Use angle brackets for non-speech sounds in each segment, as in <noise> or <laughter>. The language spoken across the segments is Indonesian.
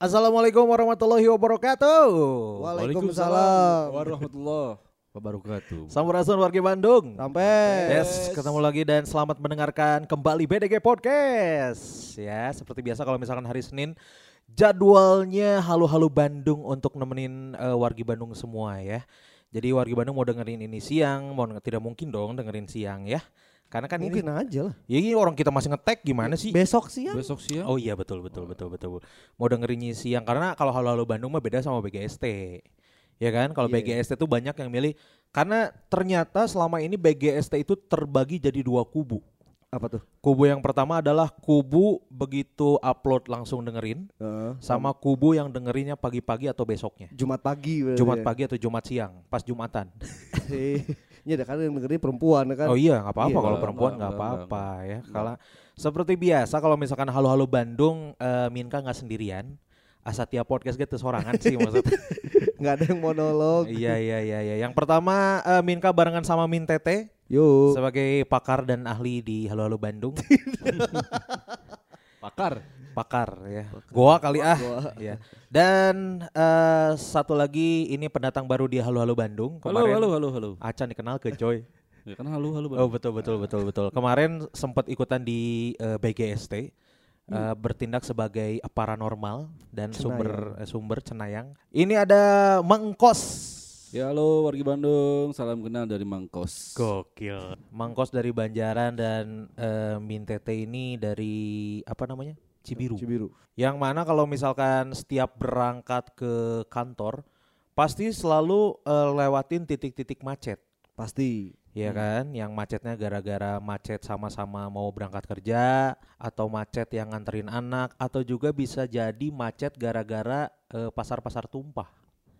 Assalamualaikum warahmatullahi wabarakatuh. Waalaikumsalam. warahmatullahi wabarakatuh. Sampurasun warga Bandung. Sampai. Yes, ketemu lagi dan selamat mendengarkan kembali BDG Podcast. Ya, seperti biasa kalau misalkan hari Senin jadwalnya halu-halu Bandung untuk nemenin uh, wargi Bandung semua ya. Jadi wargi Bandung mau dengerin ini siang, mau tidak mungkin dong dengerin siang ya. Karena kan Mungkin ini aja lah. ya ini orang kita masih ngetek gimana sih? Besok siang. Besok siang. Oh iya betul betul betul betul. Mau dengerinnya siang karena kalau halu-halu Bandung mah beda sama BGST. Ya kan? Kalau Iya. BGST tuh banyak yang milih karena ternyata selama ini BGST itu terbagi jadi dua kubu. Apa tuh? Kubu yang pertama adalah kubu begitu upload langsung dengerin Heeh. sama kubu yang dengerinnya pagi-pagi atau besoknya. Jumat pagi. Jumat ya. pagi atau Jumat siang, pas Jumatan. <laughs> Ada kan yang dengerin perempuan kan. Oh iya, nggak apa-apa Iya. kalau perempuan nggak, apa-apa ya. Kalau seperti biasa kalau misalkan halo-halo Bandung, eh, Minka nggak sendirian. Asa tiap podcast gitu sorangan sih maksudnya. <laughs> Nggak ada yang monolog. iya iya iya iya. Yang pertama eh, Minka barengan sama Min Tete Yuk. sebagai pakar dan ahli di Halo Halo Bandung. <laughs> Pakar. Pakar ya. Goa kali ah. Goa. Ya. Dan eh, satu lagi ini pendatang baru di Halo Halo Bandung. Halo, halo, halo, halo. Acan dikenal ke Joy. <laughs> Ya kan halo, halo. Oh betul betul betul betul. Kemarin sempat ikutan di eh, BGST eh, bertindak sebagai paranormal dan sumber eh, sumber cenayang. Ini ada Mangkos. Ya halo wargi Bandung, salam kenal dari Mangkos. Gokil. Mangkos dari Banjaran dan eh, Min Tete ini dari apa namanya? Cibiru. Cibiru. Yang mana kalau misalkan setiap berangkat ke kantor pasti selalu eh, lewatin titik-titik macet. Pasti. Ya kan, yang macetnya gara-gara macet sama-sama mau berangkat kerja atau macet yang nganterin anak atau juga bisa jadi macet gara-gara eh, pasar-pasar tumpah.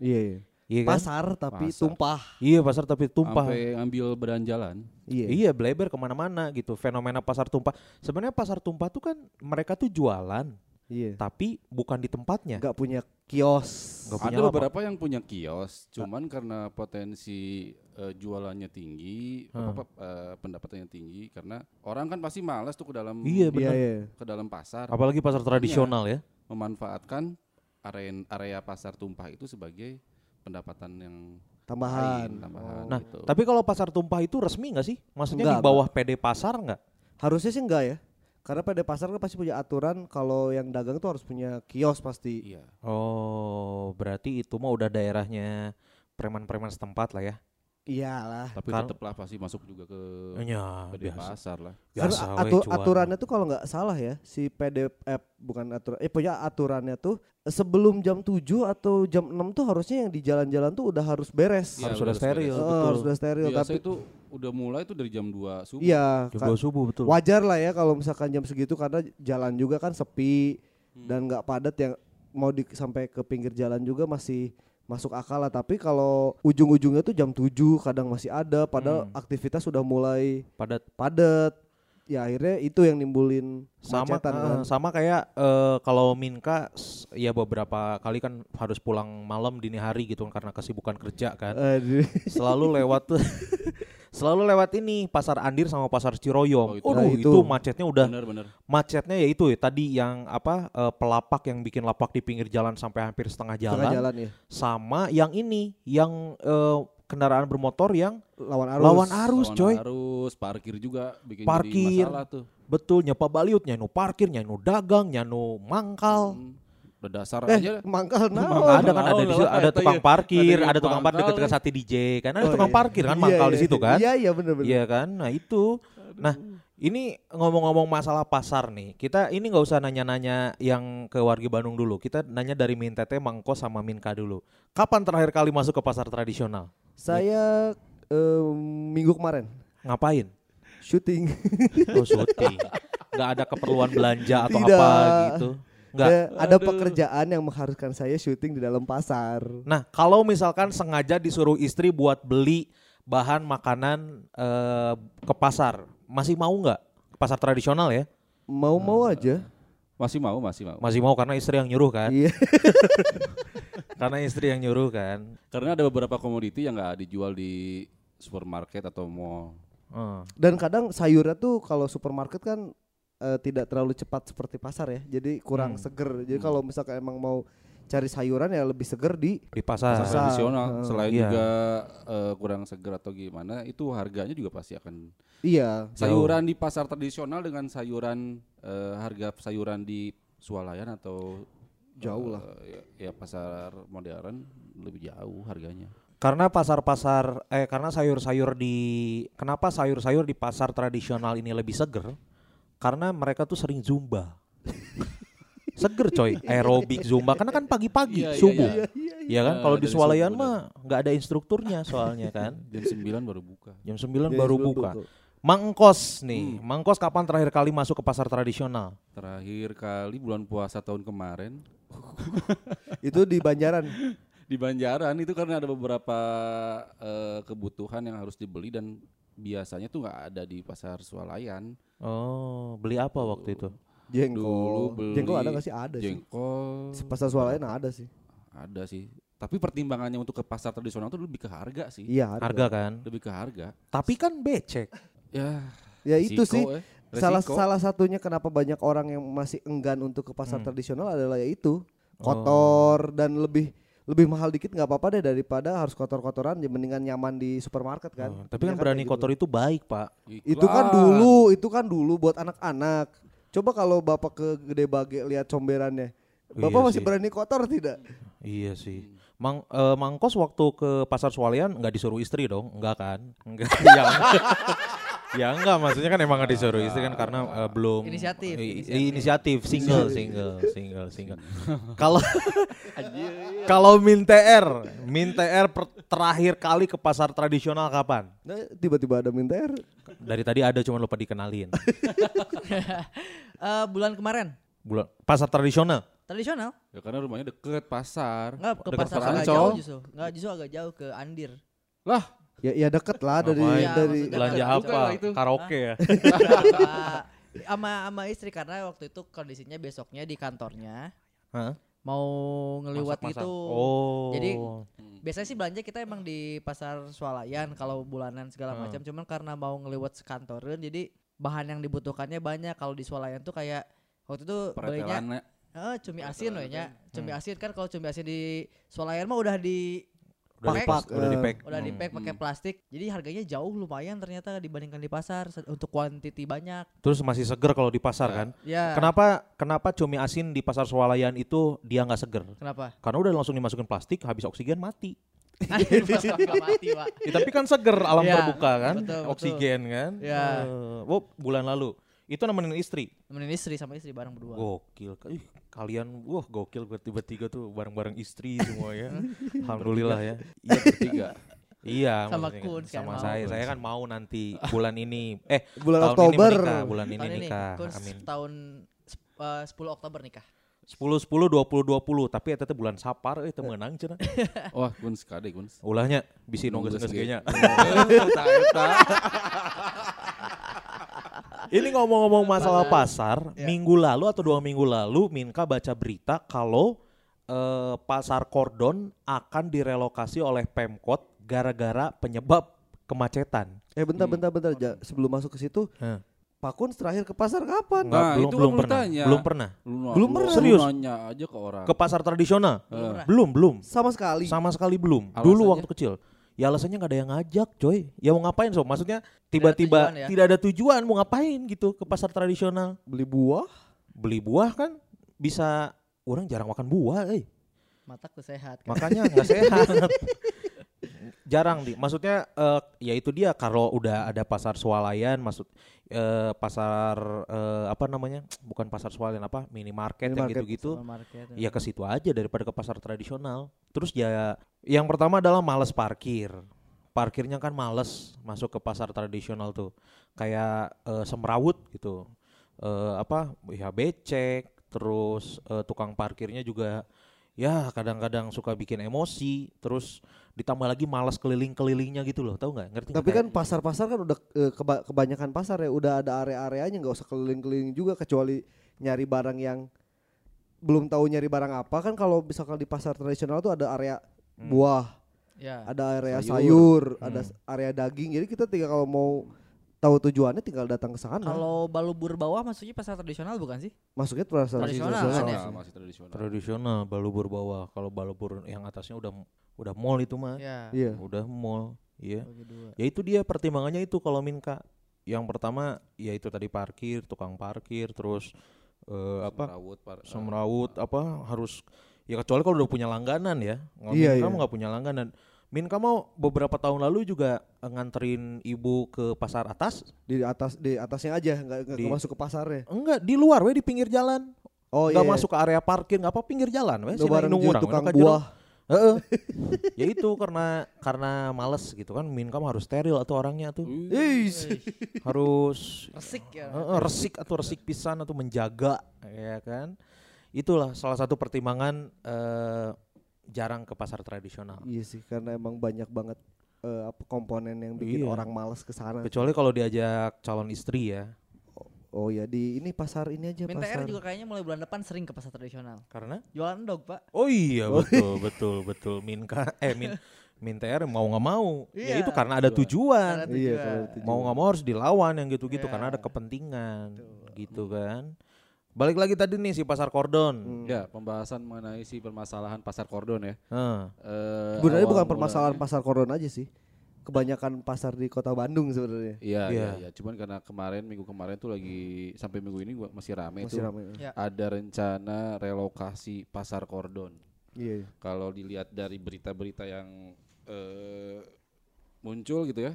Iya. iya. Iya kan? Pasar tapi Pasar. tumpah. Iya pasar tapi tumpah. Sampai ambil beranjalan. Iya. Iya bleber ke mana-mana gitu. Fenomena pasar tumpah. Sebenarnya pasar tumpah tuh kan mereka tuh jualan, Iya. tapi bukan di tempatnya. Nggak punya kios. Nggak punya Ada beberapa yang punya kios, cuman karena potensi eh, jualannya tinggi, Hmm. apa, eh, pendapatannya tinggi, karena orang kan pasti malas tuh ke dalam Iya Iya, iya. ke dalam pasar, Apalagi pasar tradisional ya. memanfaatkan area area pasar tumpah itu sebagai pendapatan yang Tambahan. lain, tambahan. Nah, gitu. tapi kalau pasar tumpah itu resmi nggak sih? Maksudnya Enggak, di bawah PD pasar nggak? Harusnya sih enggak ya. Karena pada pasar kan pasti punya aturan kalau yang dagang tuh harus punya kios pasti. iya. Oh, berarti itu mah udah daerahnya preman-preman setempat lah ya. Iyalah. Tapi Kal- tetaplah pasti masuk juga ke Ya, PD biasa. pasar lah. Biasa, atu- cuan. aturannya tuh kalau nggak salah ya si PD eh, bukan aturan eh punya aturannya tuh sebelum jam 7 atau jam 6 tuh harusnya yang di jalan-jalan tuh udah harus beres. Iya, Harus sudah harus steril, beres. Eh, betul. harus udah steril Biasa tapi itu udah mulai tuh dari jam 2 subuh. iya Jam ka- 2 subuh betul. wajar lah ya kalau misalkan jam segitu karena jalan juga kan sepi Hmm. dan nggak padat yang mau di sampai ke pinggir jalan juga masih masuk akal lah. Tapi kalau ujung-ujungnya tuh jam 7 kadang masih ada padahal Hmm. aktivitas sudah mulai Padat. padat ya akhirnya itu yang nimbulin sama kemacetan eh, kan. sama kayak eh, kalau Minka ya beberapa kali kan harus pulang malam dini hari gitu kan karena kesibukan kerja kan. Aduh. <laughs> selalu lewat <laughs> selalu lewat ini pasar Andir sama pasar Ciroyong. Oh, itu. Aduh, Nah, itu. itu. macetnya udah Bener-bener. macetnya ya itu ya tadi yang apa eh, pelapak yang bikin lapak di pinggir jalan sampai hampir setengah jalan, Tengah jalan ya sama yang ini yang eh, kendaraan bermotor yang lawan arus. lawan arus Lawan coy. Arus, parkir juga bikin Parkir. jadi masalah tuh. Betul nyepa baliut nyanu parkir nyanu dagang nyanu mangkal. Hmm, Udah dasar Eh, aja. mangkal Emang naon? ada kan ada di situ ada eta tukang parkir, Ada tukang parkir mangkal dekat-dekat ya. sate DJ kan ada Oh, tukang iya. parkir kan Iya, mangkal iya, di situ kan. Iya iya bener bener. Iya kan? Nah, itu. Nah, ini ngomong-ngomong masalah pasar nih. Kita ini nggak usah nanya-nanya yang ke warga Bandung dulu. Kita nanya dari Min Tete, Mangko sama Minka dulu. Kapan terakhir kali masuk ke pasar tradisional? Saya em, minggu kemarin Ngapain? syuting. <laughs> Oh, syuting. Nggak ada keperluan belanja atau Tidak. apa gitu. Nggak. Eh, ada Aduh. pekerjaan yang mengharuskan saya syuting di dalam pasar. Nah, kalau misalkan sengaja disuruh istri buat beli bahan makanan eh, ke pasar, masih mau nggak? Ke Pasar tradisional ya? Mau-mau aja. Masih mau, masih mau. Masih mau karena istri yang nyuruh kan? Iya. <laughs> karena istri yang nyuruh kan? Karena ada beberapa komoditi yang nggak dijual di supermarket atau mall. Eh. Dan kadang sayurnya tuh kalau supermarket kan eh, tidak terlalu cepat seperti pasar ya. Jadi kurang Hmm. seger. Jadi kalau misalkan emang mau cari sayuran ya lebih seger di Di pasar. Tradisional Heeh. selain Iya. juga eh, kurang segar atau gimana itu harganya juga pasti akan iya. sayuran di pasar tradisional dengan sayuran eh, harga sayuran di swalayan atau Jauh lah. eh, ya, ya pasar modern lebih jauh harganya Karena pasar-pasar eh karena sayur-sayur di kenapa sayur-sayur di pasar tradisional ini lebih seger? Karena mereka tuh sering zumba. <laughs> seger coy, <laughs> aerobik zumba karena kan pagi-pagi Iya, iya, subuh. iya. Iya kan? Eh, Kalau di swalayan mah nggak ada instrukturnya soalnya kan. <laughs> jam 9 baru buka Jam 9 Ya, baru buka. Mangkos nih, Mangkos kapan terakhir kali masuk ke pasar tradisional? terakhir kali bulan puasa tahun kemarin <laughs> Itu di Banjaran. di Banjaran itu karena ada beberapa eh, kebutuhan yang harus dibeli dan biasanya tuh nggak ada di pasar swalayan Oh, beli apa waktu itu? Jengkol. Dulu beli Jengkol ada gak sih? Ada sih. jengkol Pasar swalayan ada sih. ada sih tapi pertimbangannya untuk ke pasar tradisional tuh lebih ke harga sih Iya, harga. Harga kan? lebih ke harga Tapi kan becek. ya Ya itu sih. eh. Salah Resiko. salah satunya kenapa banyak orang yang masih enggan untuk ke pasar Hmm. tradisional adalah ya itu kotor dan lebih lebih mahal dikit nggak apa-apa deh daripada harus kotor-kotoran ya mendingan nyaman di supermarket kan. Oh, tapi kan Kebanyakan berani kayak gitu. kotor itu baik, Pak. Itu kan Iklan. dulu, itu kan dulu buat anak-anak. Coba kalau bapak ke Gede Bage lihat comberannya. Bapak Iya masih sih. berani kotor tidak? Iya sih. Mang eh, Mangkos waktu ke pasar Swalayan nggak disuruh istri dong? Enggak kan? Enggak. <laughs> ya enggak maksudnya kan emang nggak disuruh istri kan karena eh, belum Inisiatif, inisiatif. inisiatif single single single single. <laughs> Kalau kalau Min TR, Min TR per- terakhir kali ke pasar tradisional kapan? Nah, tiba-tiba ada minta air. Dari tadi ada cuma lupa dikenalin. <laughs> Eh, bulan kemarin Bulan pasar tradisional. tradisional ya karena rumahnya deket pasar nggak ke Dekat pasar pasar agak Ancol. jauh justru nggak justru agak jauh ke Andir lah Ya ya deket lah dari Ngapain? Ya, dari maksudnya Belanja apa? itu. Karaoke ya. <laughs> Pak. sama sama istri karena waktu itu kondisinya besoknya di kantornya Hah? mau ngeliwat gitu Oh. Jadi biasanya sih belanja kita emang di pasar swalayan kalau bulanan segala Hmm. macam cuman karena mau ngeliwat sekantoran jadi bahan yang dibutuhkannya banyak kalau di swalayan tuh kayak waktu itu belinya peretelannya eh, cumi asin loh ya Hmm. cumi asin kan kalau cumi asin di swalayan mah udah di udah pack, dipak, udah eh, dipack. udah di Hmm. pack pakai plastik jadi harganya jauh lumayan ternyata dibandingkan di pasar untuk kuantiti banyak Terus masih seger kalau di pasar Ya. kan? ya Kenapa kenapa cumi asin di pasar swalayan itu dia nggak seger? kenapa Karena udah langsung dimasukin plastik, habis oksigen mati. <laughs> Pak Ya, tapi kan seger alam Iya, terbuka kan, betul, betul. oksigen kan. Iya. Eh, oh, bulan lalu. Itu nemenin istri. nemenin istri sama istri bareng berdua Gokil. Ih, kalian wah gokil gue tiba-tiba tuh bareng-bareng istri <laughs> semua ya. Alhamdulillah ya. <laughs> iya bertiga Iya, Sama maksudnya Kun, kan. sama mau. saya. Saya kan mau nanti bulan ini eh Bulan tahun Oktober. ini menikah, bulan ini nikah. Kun Amin. tahun eh, 10 Oktober nikah 10 10 20 20 tapi eta teh bulan Sapar euy teu meunang cenah. <laughs> wah guns kade guns Ulahnya bisi Nongges geus ge. nya. Eta, eta. Ini ngomong-ngomong masalah Pasar. pasar, Ya. minggu lalu atau dua minggu lalu Minka baca berita kalau eh, pasar Kordon akan direlokasi oleh Pemkot gara-gara penyebab kemacetan. Eh bentar Hmm. bentar bentar Ja. sebelum masuk ke situ Hah. Pak Kun terakhir ke pasar kapan? Nah, belum itu belum lu pernah. tanya. Belum pernah. Lu na- Belum lu- pernah. Serius? nanya aja ke orang Ke pasar tradisional? Belum, belum. Sama sekali. Sama sekali belum. Dulu Alasannya? waktu kecil. Ya alasannya nggak ada yang ngajak, coy. Ya mau ngapain so? Maksudnya tiba-tiba tujuan ya? tidak ada tujuan mau ngapain gitu ke pasar tradisional. Beli buah. Beli buah kan bisa orang jarang makan buah, eh. mataku sehat kan Makanya nggak sehat. <laughs> jarang di. Maksudnya eh, ya itu dia kalau udah ada pasar swalayan maksud eh, pasar eh, apa namanya? Bukan pasar swalayan apa? Minimarket, yang gitu-gitu. Supermarket, Ya ke situ aja daripada ke pasar tradisional. Terus ya yang pertama adalah males parkir. Parkirnya kan males masuk ke pasar tradisional tuh. Kayak eh, semrawut gitu. Eh, apa? Ya becek, terus eh, tukang parkirnya juga ya kadang-kadang suka bikin emosi, terus ditambah lagi malas keliling-kelilingnya gitu loh, tahu nggak? Ngerti? Tapi kan pasar-pasar kan udah eh, keba- kebanyakan pasar ya udah ada area-areanya nggak usah keliling-keliling juga kecuali nyari barang yang belum tahu nyari barang apa kan kalau misalkan di pasar tradisional tuh ada area Hmm. buah, ya ada area Sayur. sayur, ada Hmm. s- area daging. Jadi kita tinggal kalau mau tahu tujuannya tinggal datang ke sana. Kalau balubur bawah maksudnya pasar tradisional bukan sih? Masuknya pasar Tradisional tradisional. kan ya? Tradisional, masih tradisional. Tradisional balubur bawah. Kalau balubur yang atasnya udah udah mall itu mah. Ya. Iya. Udah mall. Iya. Bagi dua. Ya itu dia pertimbangannya itu kalau Minka. Yang pertama ya itu tadi parkir, tukang parkir, terus eh, apa? Semrawut, par- eh, Semrawut apa harus ya kecuali kalau udah punya langganan ya. Kalau Iya, Minka iya. mah nggak punya langganan. Minka mau beberapa tahun lalu juga eh, nganterin ibu ke pasar atas. Di atas di atasnya aja nggak Di- masuk ke pasarnya. Enggak, di luar we di pinggir jalan. Oh Nggak iya. masuk ke area parkir, nggak apa pinggir jalan we. Indung jeung urang, tukang buah. Heeh. <laughs> ya itu karena karena males gitu kan. Minka mah harus steril atau orangnya tuh. Uh, Is. harus Resik ya. Heeh, resik atau resik pisan atau menjaga ya kan itulah salah satu pertimbangan eh, jarang ke pasar tradisional Iya sih karena emang banyak banget eh, apa komponen yang bikin Iya. orang males ke sana. kecuali kalau diajak calon istri ya Oh ya di ini pasar ini aja Minta pasar. Juga kayaknya mulai bulan depan sering ke pasar tradisional. karena Jualan dog, Pak. oh iya betul betul betul minka eh min min TR mau nggak mau ya Iya. itu karena ada tujuan Karena Iya tujuan. tujuan. mau nggak mau harus dilawan yang gitu-gitu Iya. karena ada kepentingan gitu kan balik lagi tadi nih si pasar kordon Hmm. Ya, pembahasan mengenai si permasalahan pasar kordon ya. Heeh. Eh, Sebenarnya awal bukan mulanya- permasalahan pasar koron aja sih. Kebanyakan pasar di kota Bandung sebenarnya. Iya, Iya. iya, iya. Cuman karena kemarin minggu kemarin tuh lagi sampai minggu ini gua masih rame Masih tuh. ramai. Ya. Ada rencana relokasi pasar kordon. Iya. iya. Kalau dilihat dari berita-berita yang eh, muncul gitu ya.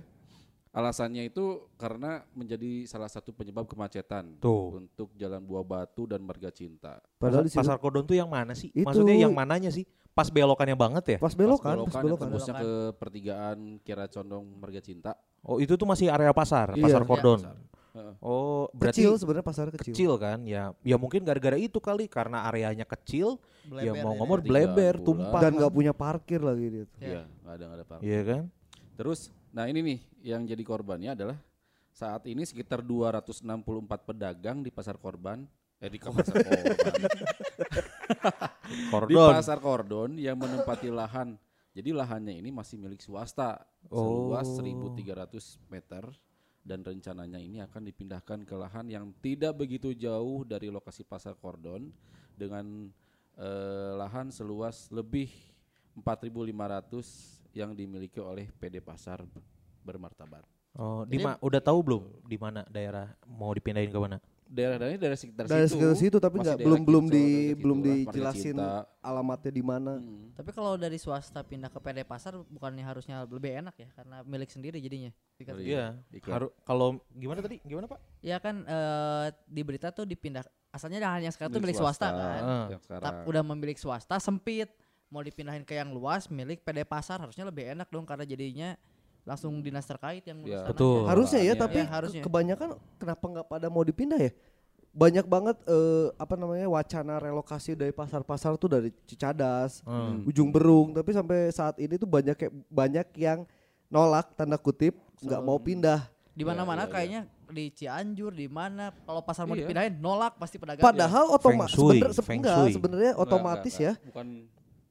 Alasannya itu karena menjadi salah satu penyebab kemacetan Tuh. untuk Jalan Buah Batu dan Marga Cinta. Padahal pasar, pasar kordon tuh yang mana sih Itu- maksudnya yang mananya sih pas belokannya banget ya pas belokan, Pas pas belokan, belokan. tembusnya ke pertigaan Kira Condong Marga Cinta. Oh itu tuh masih area pasar, Iya. pasar Iya, kordon. pasar. Heeh. Oh berarti Kecil kecil, sebenarnya pasar kecil. kan ya? Ya mungkin gara-gara itu kali karena areanya kecil, ya Bleber mau ya. ngomong Tiga bleber, tumpah. Dan nggak punya parkir lagi dia. tuh. Iya. Iya, nggak ada nggak ada apa Iya kan? Terus, nah ini nih yang jadi korbannya adalah saat ini sekitar 264 pedagang di pasar korban, eh di pasar <laughs> korban, di Kordon. pasar kordon yang menempati lahan. Jadi lahannya ini masih milik swasta seluas Oh. 1.300 meter dan rencananya ini akan dipindahkan ke lahan yang tidak begitu jauh dari lokasi pasar kordon dengan eh, lahan seluas lebih 4.500 yang dimiliki oleh PD Pasar bermartabat. Oh, di ma- udah tahu belum di mana daerah mau dipindahin ke mana? Daerah-daerahnya dari sekitar Dari situ. sekitar situ tapi masih nggak daerah belum belum di dekat belum dijelasin alamatnya di mana. Hmm. Tapi kalau dari swasta pindah ke PD pasar bukannya harusnya lebih enak ya karena milik sendiri jadinya. Dikasih- Iya, Iya. Harus kalau gimana tadi? Gimana Pak? Ya kan eh, di berita tuh dipindah asalnya lahan yang sekarang tuh Milik milik swasta, swasta. kan. Ah. Yang sekarang. Tap, udah memiliki swasta sempit mau dipindahin ke yang luas milik PD pasar harusnya lebih enak dong karena jadinya langsung dinas terkait yang Iya. tanahnya. Betul. Harusnya ya, Lahannya. tapi Iya, harusnya. ke- kebanyakan kenapa nggak pada mau dipindah ya? Banyak banget eh, apa namanya wacana relokasi dari pasar-pasar tuh dari Cicadas, Hmm. ujung Berung, tapi sampai saat ini tuh banyak kayak banyak yang nolak tanda kutip nggak mau pindah. Di mana-mana iya, iya. kayaknya di Cianjur di mana kalau pasar mau Iya. dipindahin nolak pasti pedagang. Padahal otomatis enggak shui. sebenarnya Enggak, otomatis enggak, ya. Bukan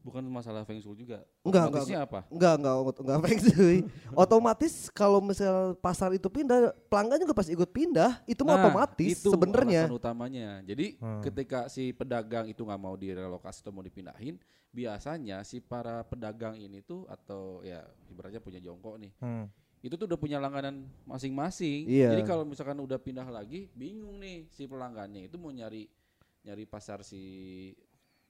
bukan masalah feng shui juga. Enggak, enggak, Otomatisnya apa? Enggak, enggak, enggak feng shui. <laughs> Otomatis kalau misal pasar itu pindah, pelanggan juga pasti ikut pindah. Itu mah Nah, otomatis itu sebenarnya. utamanya. Jadi Hmm. ketika si pedagang itu nggak mau direlokasi atau mau dipindahin, biasanya si para pedagang ini tuh atau ya ibaratnya punya jongkok nih, Hmm. itu tuh udah punya langganan masing-masing. Iya. Jadi kalau misalkan udah pindah lagi, bingung nih si pelanggannya itu mau nyari nyari pasar si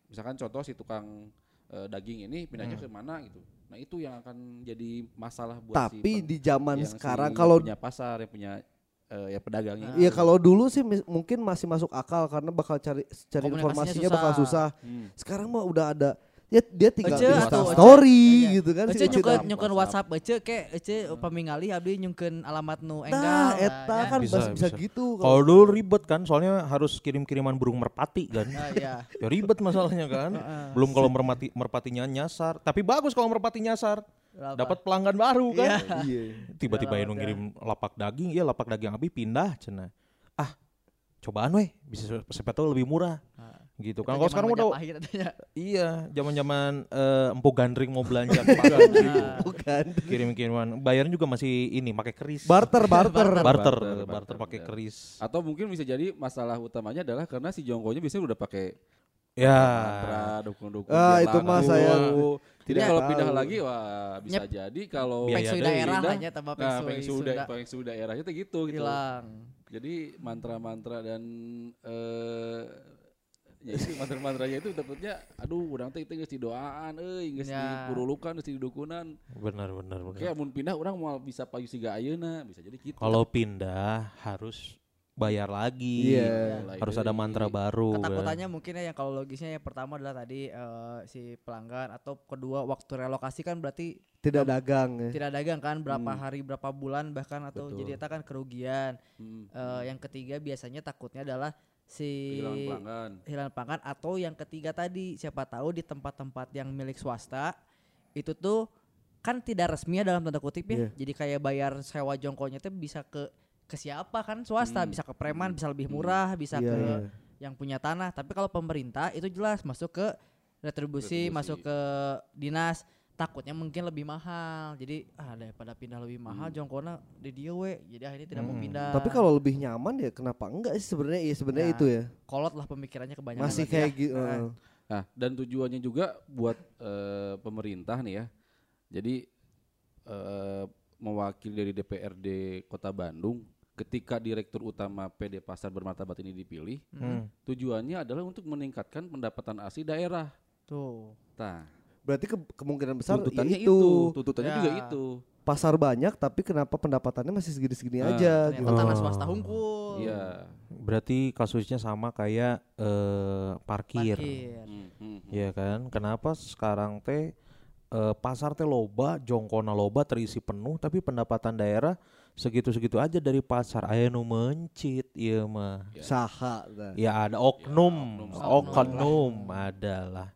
misalkan contoh si tukang eh, daging ini pindahnya Hmm. ke mana gitu. Nah, itu yang akan jadi masalah buat si Tapi pen- di zaman yang si sekarang kalau punya pasar yang punya eh, ya pedagangnya. Iya kalau dulu sih mis- mungkin masih masuk akal karena bakal cari cari informasinya bakal susah. susah. Hmm. Sekarang mah udah ada ya dia tinggal Ece Insta Ece. story Iya. gitu kan si Ece Ece nyukeun tah. nyukeun WhatsApp. Ece ke Ece pamingali abdi nyukeun alamat nu enggal. Nah, eta ya. kan Bisa, bisa, bisa gitu. Kalau dulu ribet kan, soalnya harus kirim-kiriman burung merpati kan. Nah, iya. <laughs> ya ribet masalahnya kan. Belum kalau merpati merpatinya nyasar, tapi bagus kalau merpati nyasar. Apa? Dapat pelanggan baru kan. Iya. <laughs> Tiba-tiba Dalam yang ngirim lapak daging, ya lapak daging abi pindah cenah. Ah, cobaan weh, bisa siapa tahu lebih murah. Gitu kan kalau zaman sekarang udah Majapahit adanya. iya zaman-zaman eh, empu gandring mau belanja <laughs> gitu. Bukan. kirim-kiriman bayarnya juga masih ini pakai keris Barter, barter. barter Barter, barter, barter, pakai ya. keris Atau mungkin bisa jadi masalah utamanya adalah karena si jongkonya biasanya udah pakai ya mantra dukun-dukun Ah, itu mah saya Jadi tidak kalau tahu. pindah lagi wah bisa Nyep. jadi kalau deui. daerah pindah, hanya tambah nah, feng shui shui da- shui daerahnya tuh gitu gitu. hilang. Jadi mantra-mantra dan eh ya itu mantra-mantranya itu dapetnya aduh urang teh teh geus didoaan euy geus Ya. dipurulukan geus didukunan. benar benar benar Kayak mun pindah urang mau bisa payu siga ayeuna bisa jadi gitu. kalau pindah harus bayar lagi Iya. Mulai harus ada mantra baru kan. Ketakutannya mungkin ya yang kalau logisnya yang pertama adalah tadi eh, si pelanggan atau kedua waktu relokasi kan berarti Tidak dagang ya. tidak dagang kan berapa hari berapa bulan bahkan atau Betul. jadi itu kan kerugian. Hmm. Eh, yang ketiga biasanya takutnya adalah si Kehilangan pelanggan. hilang pelanggan atau yang ketiga tadi siapa tahu di tempat-tempat yang milik swasta itu tuh kan tidak resmi ya dalam tanda kutip ya. Iya. Jadi kayak bayar sewa jongkonya tuh bisa ke ke siapa kan swasta, Hmm. bisa ke preman, Hmm. bisa lebih Hmm. murah, bisa Iya, ke iya. yang punya tanah. Tapi kalau pemerintah itu jelas masuk ke retribusi, Retribusi. masuk ke dinas. Takutnya mungkin lebih mahal. Jadi ah daripada pindah lebih mahal Hmm. jongkona di dia we. Jadi akhirnya tidak mau Hmm. pindah. Tapi kalau lebih nyaman ya kenapa enggak sih sebenarnya? Iya sebenarnya Ya, itu ya. kolot lah pemikirannya kebanyakan. Masih kayak ya. gitu. Heeh. Nah, dan tujuannya juga buat eh, pemerintah nih ya. Jadi eh, mewakili dari DPRD Kota Bandung ketika direktur utama PD Pasar Bermartabat ini dipilih, Hmm. tujuannya adalah untuk meningkatkan pendapatan asli daerah. Tuh. Nah, Berarti ke- kemungkinan besar ya tuntutannya itu. itu, tuntutannya Ya. juga itu. Pasar banyak tapi kenapa pendapatannya masih segini-segini Ah, aja Ternyata gitu. tanah swasta hungkul. Iya. berarti kasusnya sama kayak eh, parkir Parkir. Hmm, hmm, hmm. Iya kan? Kenapa sekarang teh eh, pasar teh loba, jongkona loba terisi penuh tapi pendapatan daerah segitu-segitu aja dari pasar. Aya nu mencit ieu mah. Saha. nah. Ya ada oknum, oknum, oknum adalah.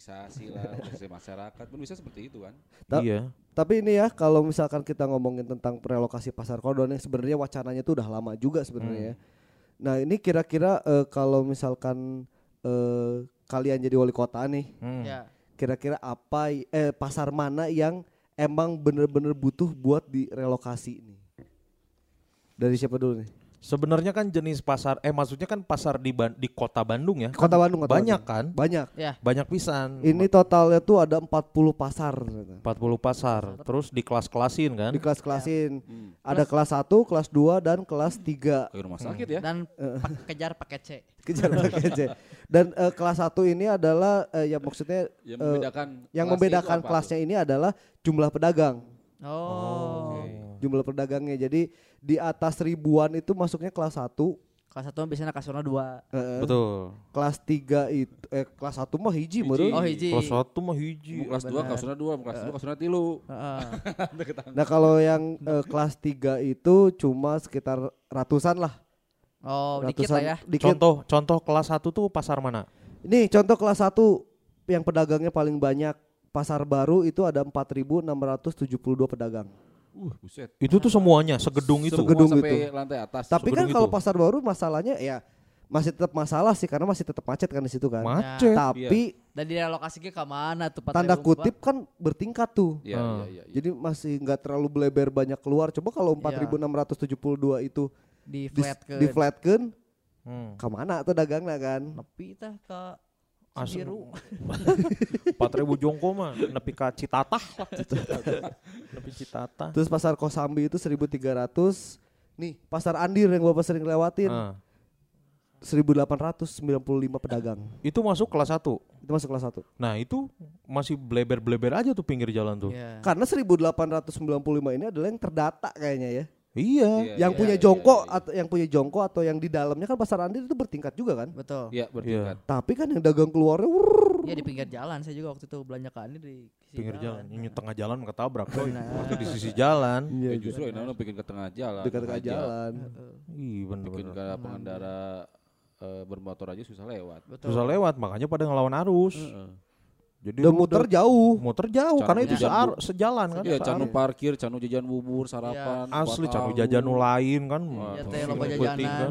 Organisasi lah, organisasi masyarakat, pun bisa seperti itu kan. Ta- Iya. Tapi ini ya kalau misalkan kita ngomongin tentang relokasi pasar kodon yang sebenarnya wacananya itu udah lama juga sebenarnya. ya. Nah ini kira-kira eh, kalau misalkan eh, kalian jadi wali kota nih, Hmm. Ya. kira-kira apa eh pasar mana yang emang bener-bener butuh buat direlokasi nih? Dari siapa dulu nih? Sebenarnya kan jenis pasar eh maksudnya kan pasar di Ban- di Kota Bandung ya. Kota Bandung, Kota banyak Bandung. kan? Banyak. Ya. Banyak pisan. Ini totalnya tuh ada 40 pasar. 40 pasar. Terus di kelas-kelasin kan? Di kelas-kelasin. Hmm. Ada kelas 1, kelas 2 dan kelas 3. Kayak rumah sakit ya. Dan <laughs> pak- kejar paket C. Kejar pakai C. Dan eh, kelas 1 ini adalah eh, ya maksudnya Yang eh, membedakan yang membedakan itu apa kelasnya ini adalah jumlah pedagang. Oh. Jumlah pedagangnya. Jadi di atas ribuan itu masuknya kelas 1, Kelas satu biasanya kasurnya dua. eh, Betul. kelas 3 itu eh kelas 1 mah hiji, Hiji. menurut. Oh hiji. Kelas satu mah tuh? hiji. kelas 2, benar. kelas 2, kelas 2, kelas 3 tilu. Heeh. <laughs> Nah, kalau yang eh, kelas 3 itu cuma sekitar ratusan lah. Oh, dikit lah ya. Dikit. Contoh contoh kelas satu tuh pasar mana? Ini contoh kelas 1 yang pedagangnya paling banyak. Pasar baru itu ada 4.672 pedagang. Uh, buset. Itu tuh semuanya segedung itu. Semua Gedung sampai itu. lantai atas. Tapi kan kalau pasar baru masalahnya ya masih tetap masalah sih karena masih tetap macet kan di situ kan. Macet. Tapi Dan direlokasi ke mana tuh Pak tanda kutip kan bertingkat tuh. Iya, Ah. iya, iya. iya. Jadi masih nggak terlalu beleber banyak keluar. Coba kalau 4.672 itu di di, flat ke di flatkan, Hmm. ke mana tuh dagangnya kan? nepi tah ke Asli. Cibiru. <laughs> Empat ribu jongko mah nepi ka Citatah lah. <laughs> nepi Citatah. Terus pasar Kosambi itu 1.300. Nih, pasar Andir yang Bapak sering lewatin Ah. 1.895 pedagang. Itu masuk kelas 1. Itu masuk kelas 1. Nah, itu masih bleber-bleber aja tuh pinggir jalan tuh. Iya. Karena 1.895 ini adalah yang terdata kayaknya ya. Iya. Iya, yang iya, punya iya, jongko iya, iya. atau yang punya jongko atau yang di dalamnya kan pasar Andir itu bertingkat juga kan. Betul. Iya, bertingkat. Tapi kan yang dagang keluarnya wurr, Iya di pinggir jalan saya juga waktu itu belanja ke Ani di sisi Pinggir jalan. Ini Nah. tengah jalan ketabrak coy. Nah. Waktu di sisi jalan. Iya, Ya, justru enak bikin ke tengah jalan. dekat aja. jalan. Heeh. Ih, Bikin ke pengendara eh, bermotor aja susah lewat. Betul. Susah lewat, makanya pada ngelawan arus. Heeh. Jadi lu muter udah- jauh. muter jauh Canu karena itu sear- sejalan kan. Iya, canu searah. parkir, canu jajan bubur, sarapan. Asli kuat canu tahu. jajan nu lain kan. Iya, Wah, teh, loba jajanan. kan.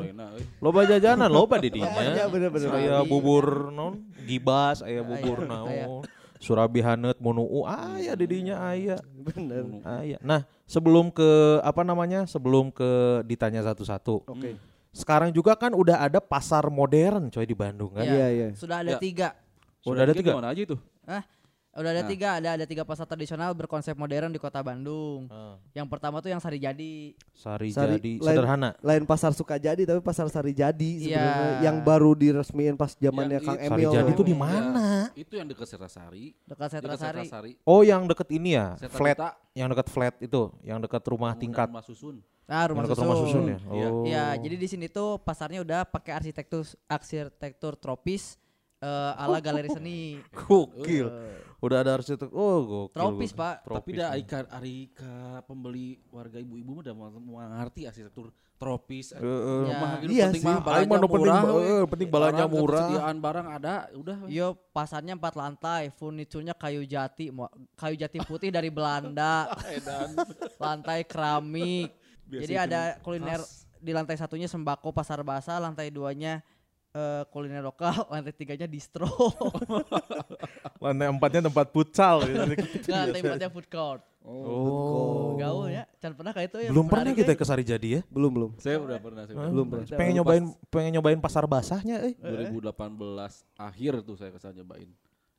Loba jajanan, loba di dinya. <laughs> Iya, bener-bener. Aya Surabi. bubur non gibas, aya Aya, bubur aya. naon. Surabi haneut munuu aya di dinya aya. Bener. Aya. Nah, sebelum ke apa namanya? Sebelum ke ditanya satu-satu. Oke. Sekarang juga kan udah ada pasar modern coy di Bandung kan. Iya, iya. Sudah ada Ya. tiga. Sudah ada tiga? Mana aja itu? Hah? Udah ada Nah. tiga, ada ada tiga pasar tradisional berkonsep modern di kota Bandung. Ah, Yang pertama tuh yang Sari Jadi. Sari, Sari- jadi lain- sederhana. Lain pasar Sukajadi tapi pasar Sari Jadi sebenarnya Iya. yang baru diresmiin pas zamannya Yang Kang i- Sari Emil. Jadi itu di Ya, mana? Itu yang dekat Serasari. Dekat Setra Dekat Sari. Serasari. Oh, yang deket ini ya, Setra flat. Duta, Yang dekat flat itu, yang dekat rumah bangunan tingkat. Rumah susun. Nah, rumah dekat susun. rumah susun ya. Iya. Oh. Iya, jadi di sini tuh pasarnya udah pakai arsitektur arsitektur tropis eh, ala galeri seni. Gokil. Eh, Udah ada arsitek. Oh, gokil. Tropis, gokil. Pak. Tapi Tropis, dah ya. Aika Arika pembeli warga ibu-ibu mah udah mau mau ngerti arsitektur tropis. Eh, eh. Ya. Mah gitu Iya penting sih. mah mah penting eh, penting balanya Barang, murah. Ketersediaan barang ada, udah. Yo, pasarnya empat lantai, furniturnya kayu jati, kayu jati putih dari Belanda, <laughs> Edan. lantai keramik. Biasa Jadi ada kuliner khas. di lantai satunya sembako pasar basah, lantai duanya eh, kuliner lokal, <laughs> lantai tiganya distro, <laughs> Lantai empatnya tempat futsal. <laughs> gitu. Nah, lantai empatnya food court. Oh. Gaul ya, can pernah kayak itu ya. Belum pernah kita ya. ke Sari Jadi ya? Belum belum. Saya udah pernah saya Belum pernah. Pengen nyobain pengen nyobain pasar basahnya eh. 2018 akhir tuh saya ke sana nyobain.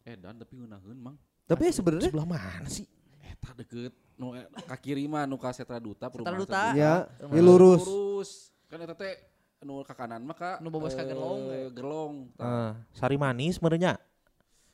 Eh dan tapi ngeunaheun mang. Tapi ya sebenarnya Sebelah mana sih? Eta deket nu eh, ka kiri mah nu ka Setra Duta Setra perumahan Duta. ya, ya lurus. Lurus. Kan eta teh nu ka kanan mah ka Nu bobos ka eh, Gerlong, ya. Gerlong. Ah, Sari Manis merenya.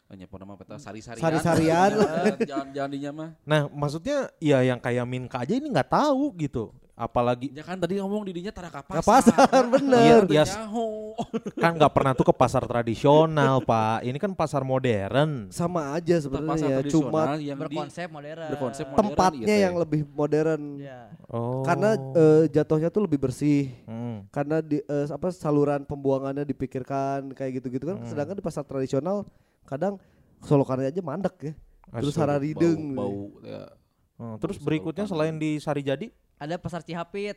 Hanya pernah mah peta sari-sarian. Sari-sarian. <laughs> Jangan-jangan dinya mah. Nah, maksudnya ya yang kayak Minka aja ini nggak tahu gitu. Apalagi Ya kan tadi ngomong di dinya tara pasar. pasar bener. Iya, iya. Nyaho. <laughs> kan nggak pernah tuh ke pasar tradisional, <laughs> Pak. Ini kan pasar modern. Sama aja sebenarnya, tradisional cuma yang di berkonsep modern. berkonsep modern, tempatnya iya, yang lebih modern. Ya. Oh. Karena eh, jatuhnya tuh lebih bersih. Hmm. Karena di eh, apa saluran pembuangannya dipikirkan kayak gitu-gitu kan. Hmm. Sedangkan di pasar tradisional kadang solokannya aja mandek ya. Terus Astaga. hararideng. bau, bau ya. Hmm, terus berikutnya selain di Sari Jadi, Ada pasar Cihapit.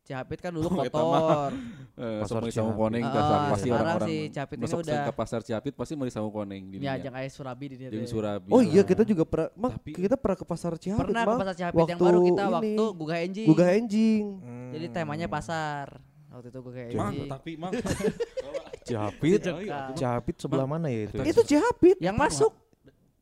Cihapit kan dulu Oh, mah. kotor. <laughs> Eh, Pasar Cihapit. koneng Ah, dah, pasti orang-orang si Cihapit ini udah- ke pasar Cihapit pasti mau sama koneng di Ya, jangan kayak Surabi di dia. Surabi. Oh iya kita juga pernah Mak, Tapi- kita pernah ke pasar Cihapit Pernah ke Mang. pasar Cihapit yang Waktu baru kita ini. waktu gugah enjing. Gugah enjing. Jadi temanya pasar. Waktu itu gugah Mang, enjing. tapi mang <laughs> Cihapit, Dekat. Cihapit sebelah mana ya itu? Itu Cihapit. Yang masuk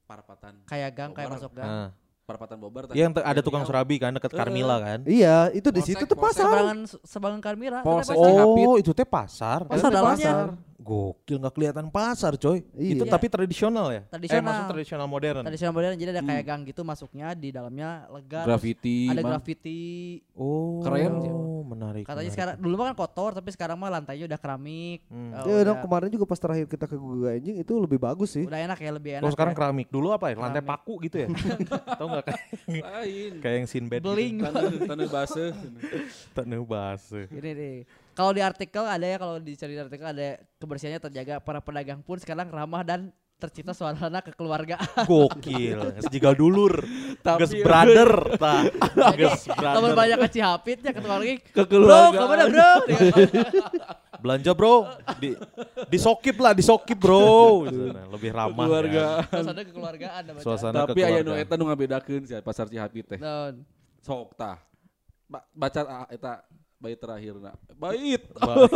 parapatan kayak gang kayak masuk gang. Parapatan Bobar tadi. Yang te- ada tukang Riau. surabi kan dekat Carmila kan? Iya, itu di situ tuh pasar. Sebangan sebangan Karmira. Polsek ada pasar. Oh, itu teh pasar. Pasar dalamnya. pasar. Gokil nggak kelihatan pasar, coy. Iya. Itu tapi tradisional ya? Eh, Tradisional. maksud tradisional modern. Tradisional modern jadi ada kayak gang gitu masuknya di dalamnya lega. Graffiti. Ada graffiti. Oh, Keren. menarik. Katanya menarik. sekarang dulu mah kan kotor tapi sekarang mah lantainya udah keramik. Hmm. Eh, Ya, udah, dong, kemarin juga pas terakhir kita ke Gugah Enjing itu lebih bagus sih. udah enak ya lebih enak. Kalau sekarang ya. keramik dulu apa ya? Lantai Keramik. paku gitu ya? <laughs> Tahu nggak kayak Lain. kayak yang Sinbad beling. Tanah tanah base. gitu. Tanah base. Ini nih. Kalau di artikel ada ya kalau dicari di artikel ada kebersihannya terjaga. Para pedagang pun sekarang ramah dan tercipta suasana kekeluargaan. Gokil. <laughs> Sejika dulur. Tapi- Ges brother. <laughs> Tah. Jadi Ges teman brother. banyak ke Cihapitnya ketemu lagi. Bro, Kekeluargaan. ke mana bro? <laughs> Belanja bro. Di disokip lah, disokip bro. Lebih ramah. Keluarga. Kan. Suasana kekeluargaan. Suasana Tapi aya nu eta nu ngabedakeun sih pasar Cihapit teh. Sok tah. Ba- Baca ah, eta bait terakhirna. Bait.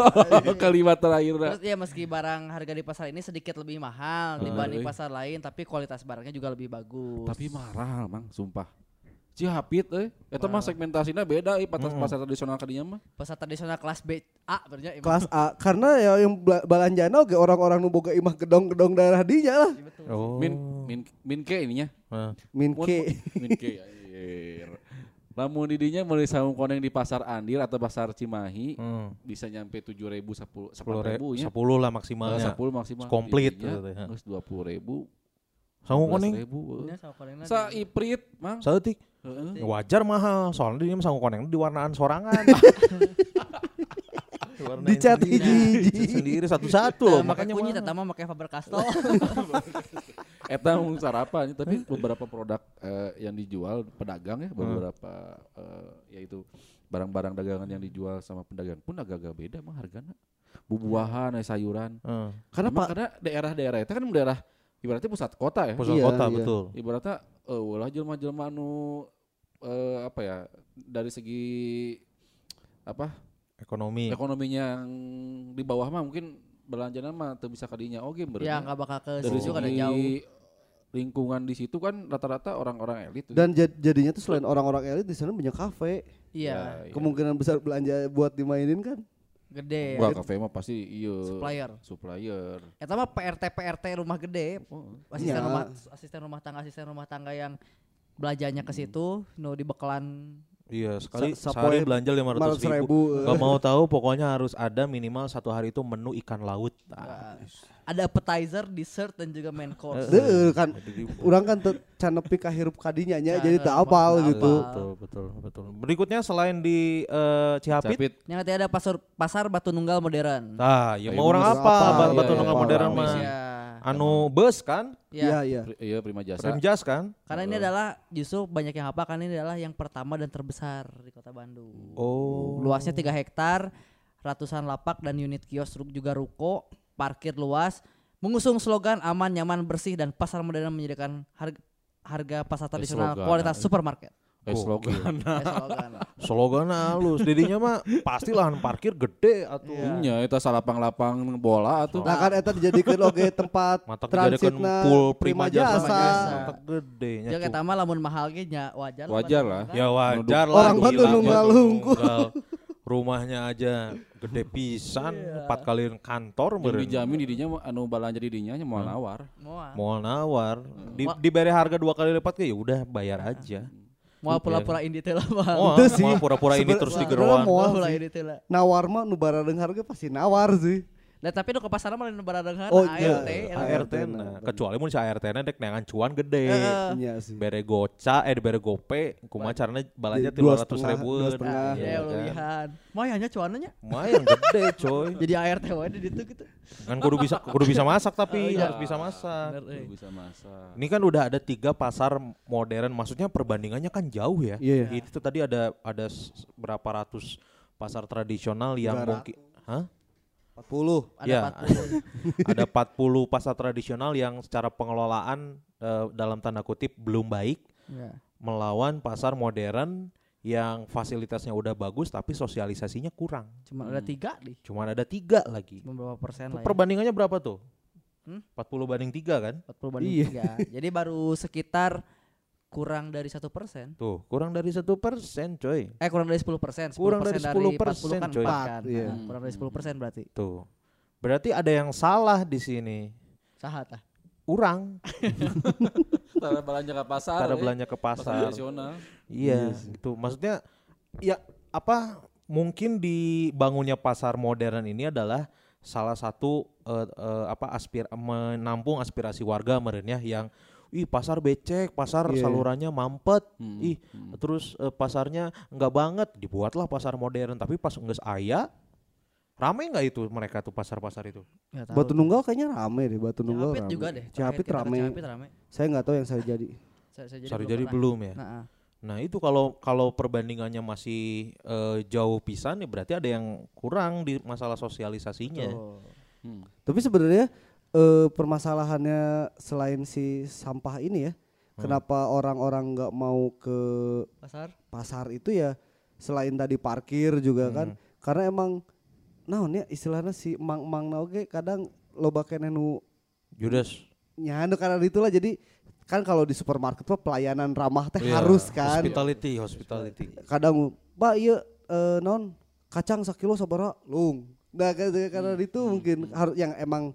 <laughs> Kalimat terakhirna. Terus ya meski barang harga di pasar ini sedikit lebih mahal dibanding Eh. pasar lain, tapi kualitas barangnya juga lebih bagus. Tapi mahal mang, sumpah. Cihapit euy, eta mah segmentasinya beda euy pasar pasar tradisional kadinya mah. pasar tradisional kelas B A berarti ya. Kelas A karena ya yang bela- balanjana oke orang-orang nu boga imah gedong-gedong daerah dinya lah. Oh. Min min min ke ininya. Min ke. <laughs> min ke. Lamun didinya meuli saung koneng di pasar Andir atau pasar Cimahi Hmm. bisa nyampe 7000 10 Sepuluh ribu, 10000 nya. sepuluh lah maksimalnya. 10 maksimal. Komplit gitu ya. Geus 20000. Sangu koneng, Ini sama konengna Sa di- iprit, Mang. sautik. Heeh. Wajar mahal, soalnya dia sangu koneng di warnaan sorangan. <laughs> Dicat. Dicat sendiri satu-satu Nah, loh, makanya eta mah make Faber Castell. <laughs> Eta mau sarapan tapi beberapa produk eh, yang dijual pedagang ya beberapa eh, yaitu barang-barang dagangan yang dijual sama pedagang pun agak-agak beda mah harganya buah-buahan eh, sayuran Heeh. Karena Emang karena daerah-daerah itu kan daerah ibaratnya pusat kota ya Pusat Iya, kota iya. betul. ibaratnya eh ulah jelma-jelma nu eh, apa ya dari segi apa Ekonomi. ekonominya yang di bawah mah mungkin belanja mah tuh bisa kadinya oke okay, Ya nggak bakal ke dari situ kan ada segi jauh. Lingkungan di situ kan rata-rata orang-orang elit dan jad- jadinya tuh selain orang-orang elit di sana banyak kafe. Iya, Ya, Kemungkinan besar belanja buat dimainin kan. gede. Wah, kafe mah pasti iya Supplier. supplier. Eta mah PRT PRT rumah gede. Oh, Asisten Ya. rumah asisten rumah tangga asisten rumah tangga yang belanjanya ke situ, nu dibekelan Iya, sekali Sa- sehari belanja 500 ribu. ribu. eh. Gak mau tahu pokoknya harus ada minimal satu hari itu menu ikan laut. Ah, ada appetizer, dessert dan juga main course. Deuh, kan jadi- orang kan teu can nepi ka hirup kadinya nya Cara jadi tak mah- apal gitu. betul, betul, betul. Berikutnya selain di eh, Cihapit. Yang nanti ada pasar pasar Batu Nunggal modern. Nah, ya Ayo, mau orang apa? apa? Ba- Iya, Batu iya, Nunggal apa, modern apa, mah. Anu bus kan? Ya. Iya, iya. Pri- Iya prima jasa. Rimjas kan? Karena ini adalah justru banyak yang hafal karena ini adalah yang pertama dan terbesar di Kota Bandung. Oh. Luasnya 3 hektar, ratusan lapak dan unit kios juga ruko, parkir luas, mengusung slogan aman, nyaman, bersih dan pasar modern menyediakan harga harga pasar tradisional slogan. kualitas supermarket. Eh, slogan. Eh, slogan. Slogan halus. Didinya mah pasti lahan parkir gede atuh. Nya eta salapang-lapang bola atuh. Nah kan eta dijadikeun oge tempat transitna pool prima jasa. Mata gede nya. Jeung eta mah lamun mahal ge nya wajar lah. Wajar lah. Ya wajar lah. Orang Batu Nunggal unggul. Nunggal. Rumahnya aja gede pisan, empat kali kantor Yang meureun. dijamin didinya mah anu balanja didinya nya Hmm. moal nawar. Moal. Mau nawar, di, Wah. diberi harga dua kali lipat ke ya udah bayar aja. Moal pura-pura indi teh lah, Bang. Oh, Itu sih. mau pura-pura ini terus digeroan. mau- Moal pura teh lah. Nawar mah nu baradeng harga pasti nawar sih. Nah, tapi nu ke pasar mah lain barang Oh, ART. iya. ART ART na. na. Kecuali mun si ART na dek neangan cuan gede. Iya sih. Bere goca, eh bere gope, kumaha caranya dua 300 setengah, ribu. dua setengah. Ya, Iya, lebihan. Mau hanya cuananya. Lumayan gede <laughs> coy. Jadi ART wae di ditu gitu. Kan kudu bisa kudu bisa masak tapi Oh, iya. harus bisa masak. Bener, eh. Bisa masak. Ini kan udah ada tiga pasar modern, maksudnya perbandingannya kan jauh ya. Iya, iya. Itu tadi ada ada berapa ratus pasar tradisional yang mungkin, hah? 40. Ada Ya. 40. <laughs> ada 40 pasar tradisional yang secara pengelolaan eh, dalam tanda kutip belum baik Ya. melawan pasar modern yang fasilitasnya udah bagus tapi sosialisasinya kurang. Cuma ada tiga nih. Cuman ada tiga lagi. Cuma berapa persen lah ya. Perbandingannya berapa tuh? Hmm? 40 banding 3 kan? 40 banding Iya. tiga. Jadi baru sekitar kurang dari satu persen. Tuh, kurang dari satu persen coy. Eh kurang dari 10 persen. Kurang dari 10% 40 kan coy. kan. Iya. Nah, kurang dari 10 persen berarti. Tuh. Berarti ada yang salah di sini. Sahat ah. Urang <laughs> Tara belanja ke pasar. cara ya. belanja ke pasar pasar. tradisional. Iya, itu maksudnya ya apa mungkin dibangunnya pasar modern ini adalah salah satu eh, eh, apa aspir menampung aspirasi warga meren ya yang ih pasar becek, pasar Iya. salurannya mampet. Hmm, Ih, hmm. terus eh, pasarnya enggak banget, dibuatlah pasar modern tapi pas geus aya rame nggak itu mereka tuh pasar-pasar itu? Nggak tahu. Batu Nunggal kayaknya rame deh, Batu Nunggal Cihapit rame. juga deh. Cihapit rame. Cihapit rame. Saya nggak tahu yang saya jadi. <laughs> Saya, saya Sorry belum jadi belum ya. Nah, ah. Nah itu kalau kalau perbandingannya masih eh, jauh pisan ya berarti ada yang kurang di masalah sosialisasinya. Hmm. Tapi sebenarnya eh, permasalahannya selain si sampah ini ya, kenapa orang-orang nggak mau ke Pasar. pasar itu ya selain tadi parkir juga kan, karena emang naon ya istilahnya si emang-emang na oge kadang loba keneh nu Judas. nyandu karena itulah jadi kan kalau di supermarket mah pelayanan ramah teh Iya, harus kan. Hospitality, hospitality. kadang mbak iya eh, non kacang sekilo sabaraha lung nah kan- karena itu mungkin harus yang emang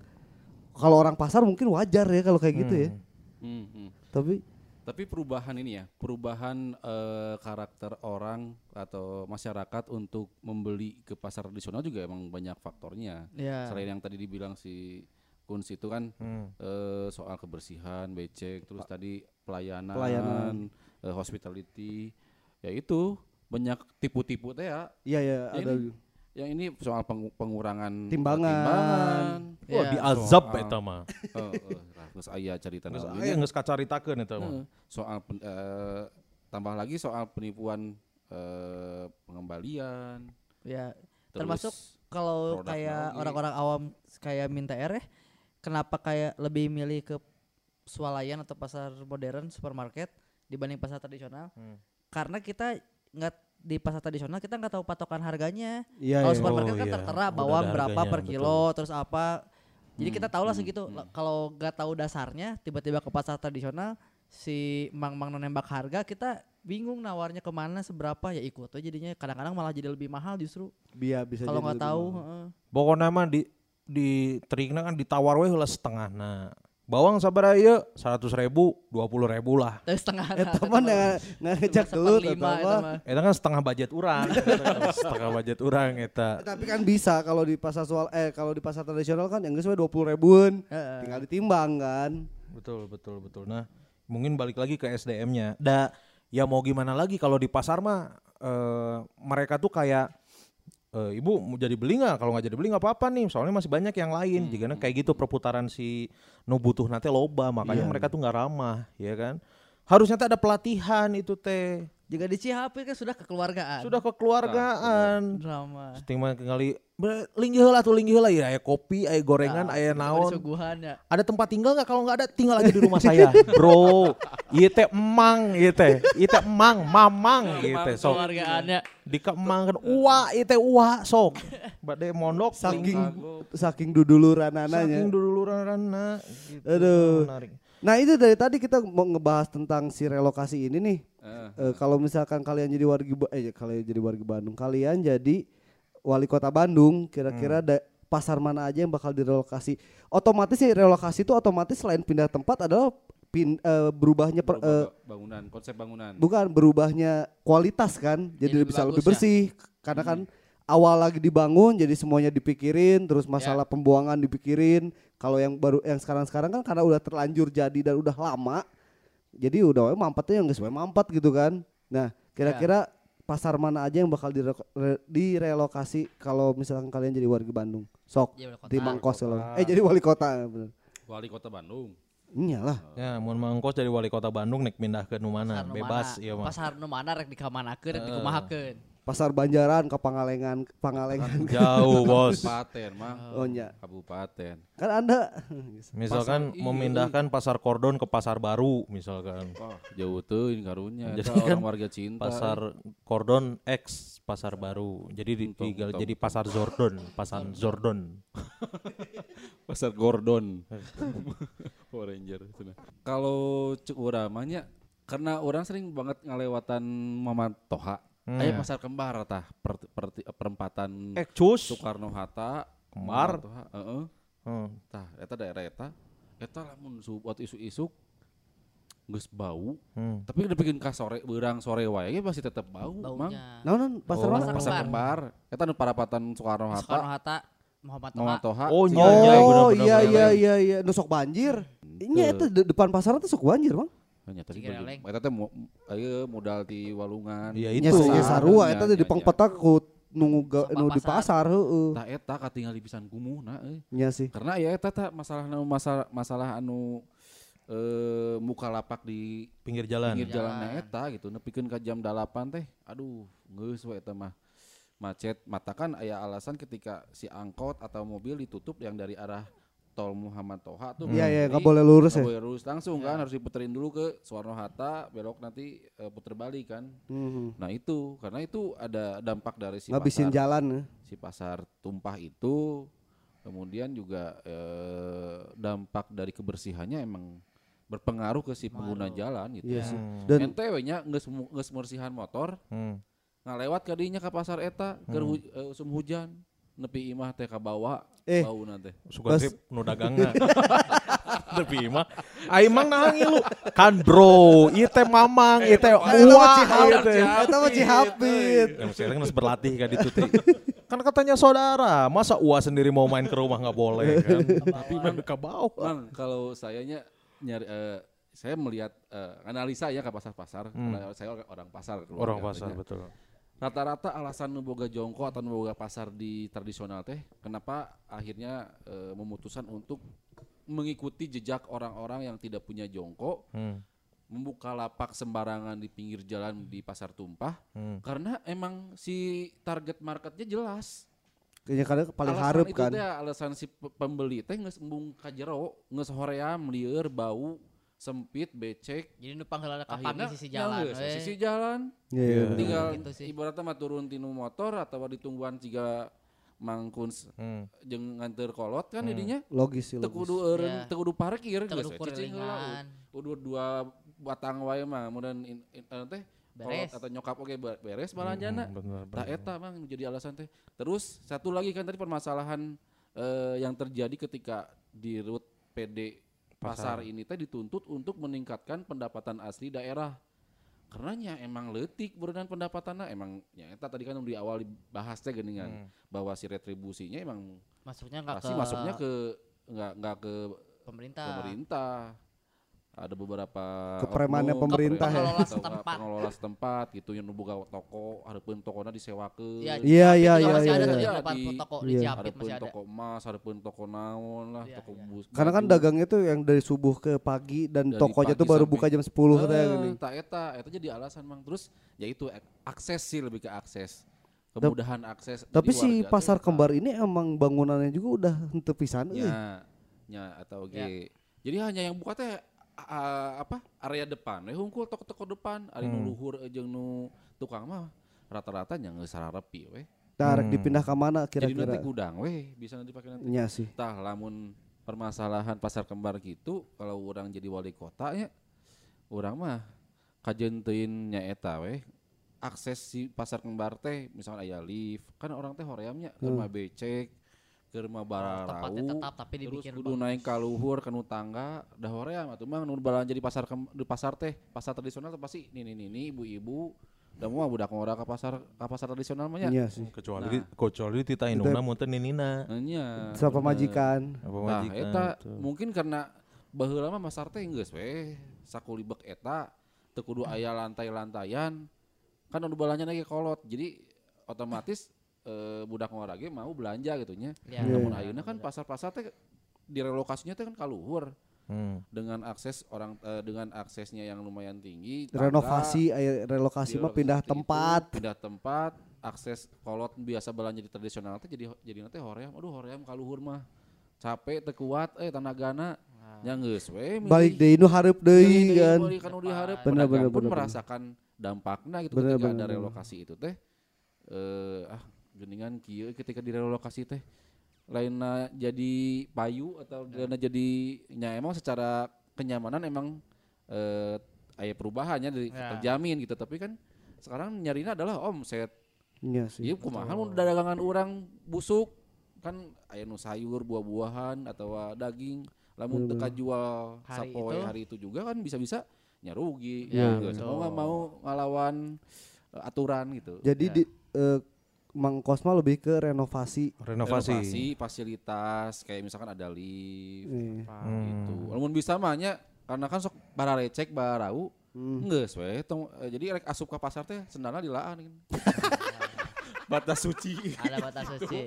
kalau orang pasar mungkin wajar ya kalau kayak gitu ya Hmm, hmm. tapi Tapi perubahan ini ya, perubahan eh, karakter orang atau masyarakat untuk membeli ke pasar tradisional juga emang banyak faktornya. Iya. Selain yang tadi dibilang si Kuns itu kan Hmm. eh, soal kebersihan, becek, terus tadi pelayanan, Pelayanan. eh, hospitality, ya itu banyak tipu-tipu teh ya. iya ya Ya ada ini, yang ini soal peng- pengurangan Timbangan. timbangan. Wah, Iya. diazab Soal- eta mah. Heeh, uh, geus aya cerita Geus naon aya ini. geus kacaritakeun eta mah. Heeh. soal pen- eh, tambah lagi soal penipuan eh, pengembalian Ya, termasuk kalau kayak orang-orang awam kayak minta R ya, kenapa kayak lebih milih ke swalayan atau pasar modern supermarket dibanding pasar tradisional? Hmm. Karena kita nggak di pasar tradisional kita nggak tahu patokan harganya. Iya, kalau iya. supermarket Oh, kan iya. tertera Udah bawang berapa harganya, per betul. kilo, terus apa. Jadi kita tahu lah hmm, segitu. hmm. Lah, Kalau nggak tahu dasarnya, tiba-tiba ke pasar tradisional si mang-mang nembak harga kita bingung nawarnya ke mana seberapa ya ikut aja jadinya kadang-kadang malah jadi lebih mahal justru Biar bisa kalau jadi nggak tahu. Pokoknya mah di di terikna kan ditawar we heula setengah nah. Bawang sabaraha ieu 100 ribu, 20 ribu lah. Tapi setengah Eh teman nggak nggak ngecek dulu lima atau apa. Eta kan setengah budget urang. setengah budget urang eta. Tapi kan bisa kalau di pasar soal eh kalau di pasar tradisional kan yang geus we 20 ribuan. Tinggal ditimbang kan. Betul, betul, betul. Nah, mungkin balik lagi ke SDM-nya. Da, ya mau gimana lagi kalau di pasar mah eh, mereka tuh kayak eh, ibu mau jadi beli nggak? Kalau nggak jadi beli nggak apa-apa nih. Soalnya masih banyak yang lain. Hmm. Jika kayak gitu perputaran si no butuh nanti loba, makanya Iya. mereka tuh nggak ramah, ya kan? Harusnya tuh ada pelatihan itu teh. Juga di Cihapit kan sudah kekeluargaan Sudah kekeluargaan. drama Stigma kali linggih heula tuh linggih heula ya aya kopi, aya gorengan, Nah, aya naon. ya Ada tempat tinggal nggak? Kalau nggak ada tinggal aja di rumah saya, <laughs> bro. Ieu teh emang, ieu teh, ieu teh emang, mamang, ieu teh sok. keluargaannya Di keemang kan, uwa, ieu teh uwa sok. <laughs> Bade mondok, Saking saking duduluranananya. saking dulu rana. Gitu. Aduh. Menarik. Nah itu dari tadi kita mau ngebahas tentang si relokasi ini nih. Eh, Eh, kalau misalkan kalian jadi warga eh kalian jadi warga Bandung, kalian jadi wali kota Bandung, kira-kira da- pasar mana aja yang bakal direlokasi? Otomatis sih relokasi itu otomatis selain pindah tempat adalah pin, eh, berubahnya per- berubah eh, ba- bangunan konsep bangunan bukan berubahnya kualitas kan, jadi, Jadi bisa lebih bagus ya? bersih karena kan awal lagi dibangun jadi semuanya dipikirin, terus masalah pembuangan dipikirin. Kalau yang baru yang sekarang-sekarang kan karena udah terlanjur jadi dan udah lama, jadi udah we mampatnya yang nggak sesuai mampat gitu kan. Nah kira-kira pasar mana aja yang bakal dire- re- direlokasi kalau misalkan kalian jadi warga Bandung? Sok kota. di Mangkos kalau eh jadi wali kota bener. wali kota Bandung Iyalah. Ya, mun mangkos jadi wali kota Bandung nek pindah ke nu mana? Bebas ieu mah. pasar nu mana rek dikamanakeun rek dikumahakeun Pasar Banjaran ke Pangalengan, Pangalengan. Jauh, <laughs> Bos. kabupaten mah Oh nya. kabupaten Kan Anda Misalkan Pasar- iya, memindahkan pasar kordon ke pasar baru misalkan. Wah, jauh tuh ini karunya. <laughs> Jadi kan orang warga cinta. pasar kordon X pasar baru jadi di, Untung, tinggal untung. jadi pasar Zordon pasar Zordon <laughs> pasar Gordon. Power Ranger itu nah. Kalau cek uramanya karena orang sering banget ngalewatan Mama Toha. Hmm. Aya pasar kembar tah per, per- perempatan eh cus Soekarno Hatta Kembar? Heeh. Hmm. Tah eta daerah eta eta lamun buat isu-isu geus bau, Hmm. tapi udah bikin ka sore beurang sore wae ge masih tetap bau, Mang. Nah, non pasar Oh. Pasar Pasar Kembar. Eta nu parapatan Soekarno Hatta. Soekarno Hatta Muhammad Toha Mama Toha. Oh, si iya, Oh iya, bener, bener, iya bener. iya iya iya nusok banjir. Ini itu de- Hanya tadi bagi- eta teh ayeuna modal di walungan. Iya, Nya Itu. sih sarua Nya, eta nya, teh di pangpeta ku nunggu ga- nu di pasar. heeh. Tah eta katingal di pisan kumuhna euy. Nya sih. Karena ya eta tah masalah anu masalah masalah anu eh muka lapak di pinggir jalan pinggir Jalan. jalan eta gitu nepikeun ka jam 8 teh aduh geus we eta mah macet mata kan aya alasan ketika si angkot atau mobil ditutup yang dari arah tol Muhammad Toha tuh Iya iya Jadi, enggak boleh lurus nggak ya. boleh lurus langsung kan harus diputerin dulu ke Soekarno Hatta belok nanti eh, puter balik kan Mhm. nah itu karena itu ada dampak dari si Ngabisin pasar jalan ya. si pasar tumpah itu kemudian juga eh, dampak dari kebersihannya emang berpengaruh ke si pengguna jalan gitu Iya ya. sih. Hmm. Dan ente we nya geus mu- geus mersihan motor Hmm. ngalewat kadinya ke pasar eta keur hu- eh, usum hujan nepi imah teh ka bawah Eh. bau nanti suka grip nu dagangna <laughs> tapi mah aing mah nah ngilu kan bro ieu teh mamang ieu teh Eta mah uah Cihapit. ieu teh Eta mah Cihapit. yang sekarang harus <laughs> berlatih kan itu teh. Kan katanya saudara masa uah sendiri mau main ke rumah nggak boleh <laughs> kan? Tapi mah ke bawah Mang kalau sayanya nyari eh, saya melihat eh, analisa ya ke pasar-pasar. Hmm. saya orang- orang pasar orang pasar katanya. betul rata-rata alasan boga jongko atau boga pasar di tradisional teh kenapa akhirnya eh, memutuskan untuk mengikuti jejak orang-orang yang tidak punya jongko Hmm. membuka lapak sembarangan di pinggir jalan di pasar tumpah Hmm. karena emang si target marketnya jelas Kayaknya kadang paling alasan harap itu kan. alasan si pe- pembeli teh geus embung ka jero geus hoream lieur bau sempit becek Jadi nu panggil ada akhirnya sisi jalan. ya we. sisi jalan Iya, iya, bener. tinggal Gitu sih. ibaratnya mah turun tinu motor atau ditungguan jika mangkun Hmm. jeung nganter kolot kan jadinya logis sih teu logis. kudu eureun Ya. teu kudu parkir Teu geus cicing heula kudu dua batang wae mah kemudian in, in, eh, teh kolot Beres. atau nyokap oge be- beres balanjana Hmm, bener. eta mang jadi alasan teh. Terus satu lagi kan tadi permasalahan eh, yang terjadi ketika di rut PD pasar, ini teh dituntut untuk meningkatkan pendapatan asli daerah. Karena nya emang letik berenang pendapatannya emang ya eta tadi kan di awal dibahas teh geuningan Hmm. bahwa si retribusinya emang Masuknya enggak pasti ke masuknya ke nggak nggak ke pemerintah. pemerintah. Ada beberapa Kepremannya pemerintah ya. pengelola setempat, setempat. pengelola setempat gitu yang boga toko, hareupeun tokona disewakeun. Ya, Iya, iya, iya, masih iya, ada iya. Iya, toko iya. di Ciapit ada pun masih ada. toko emas, ada pun toko naon lah, Iya, toko iya. bus. Karena kan baju. dagangnya tuh yang dari subuh ke pagi dan Dari tokonya tuh baru buka jam 10 katanya Eh, gini. tak eta, eta jadi alasan mang. Terus ya itu ak- akses sih lebih ke akses. Kemudahan akses. Tapi si pasar kembar ini emang bangunannya juga udah henteu pisan euy. nya nya atau ge. Jadi hanya yang buka teh a- apa area depan we hungkul toko-toko depan ari nu Hmm. luhur eh, jeung nu tukang mah rata-rata nya geus sararepi we. Nah, rek Hmm. dipindah ke mana Jadi nanti kira-kira? gudang we bisa dipakai nanti. Iya sih. tah lamun permasalahan pasar kembar gitu kalau orang jadi wali kota ya orang mah kajenteun nya eta we akses si pasar kembar teh misalnya aya lift kan orang teh horeamnya ke rumah becek ke rumah Tempatnya bararau tetap tapi terus dibikin kudu naik ka luhur tangga dah hoream atuh mah nu balanja di pasar kem- di pasar teh pasar tradisional teh pasti nini nini ibu-ibu da mah budak ngora ka pasar ka pasar tradisional mah nya Iya sih. Kecuali Nah. kecuali tita indungna mun teu ninina. nya Siapa bener. majikan? Nah, eta tuh. mungkin karena baheula mah masar teh geus we sakulibek eta teu kudu aya lantai-lantaian kan anu balanya ge kolot jadi otomatis eh, budak ngora ge mau belanja gitu nya Ya. Iya. namun ayeuna kan pasar-pasar teh direlokasinya teh kan kaluhur Hmm. dengan akses orang eh, dengan aksesnya yang lumayan tinggi tangga, Renovasi, aya relokasi mah pindah seperti itu, tempat. pindah tempat akses kolot biasa belanja di tradisional teh jadi jadi nanti hoream aduh hoream kaluhur mah capek teu kuat eh tanagana nya geus we. Balik deui nu hareup deui kan. balik kan udah hareup Bener, bener, pun bener, bener. merasakan dampaknya gitu Bener, ketika bener, ada bener. relokasi itu teh eh ah geningan kieu ketika direlokasi teh lainnya jadi payu atau lainnya jadi nya emang secara kenyamanan emang eh aya perubahannya dari Ya. terjamin gitu tapi kan sekarang nyarinya adalah omset Iya sih. Iya kumaha mun dagangan orang busuk kan aya nu sayur buah-buahan atau daging lamun teka jual Hari sapoe itu. hari itu juga kan bisa-bisa nyarugi Ya, gitu. betul. mau nggak mau ngelawan eh, aturan gitu Jadi Ya. di eh, Mang Kosma lebih ke renovasi. Renovasi. fasilitas kayak misalkan ada lift Eh, apa Hmm. gitu lamun bisa mah nya karena kan sok bara recek barau hmm. Geus we tong eh, jadi rek asup ka pasar teh sendalna dilaan gitu. <laughs> batas suci Ada batas suci.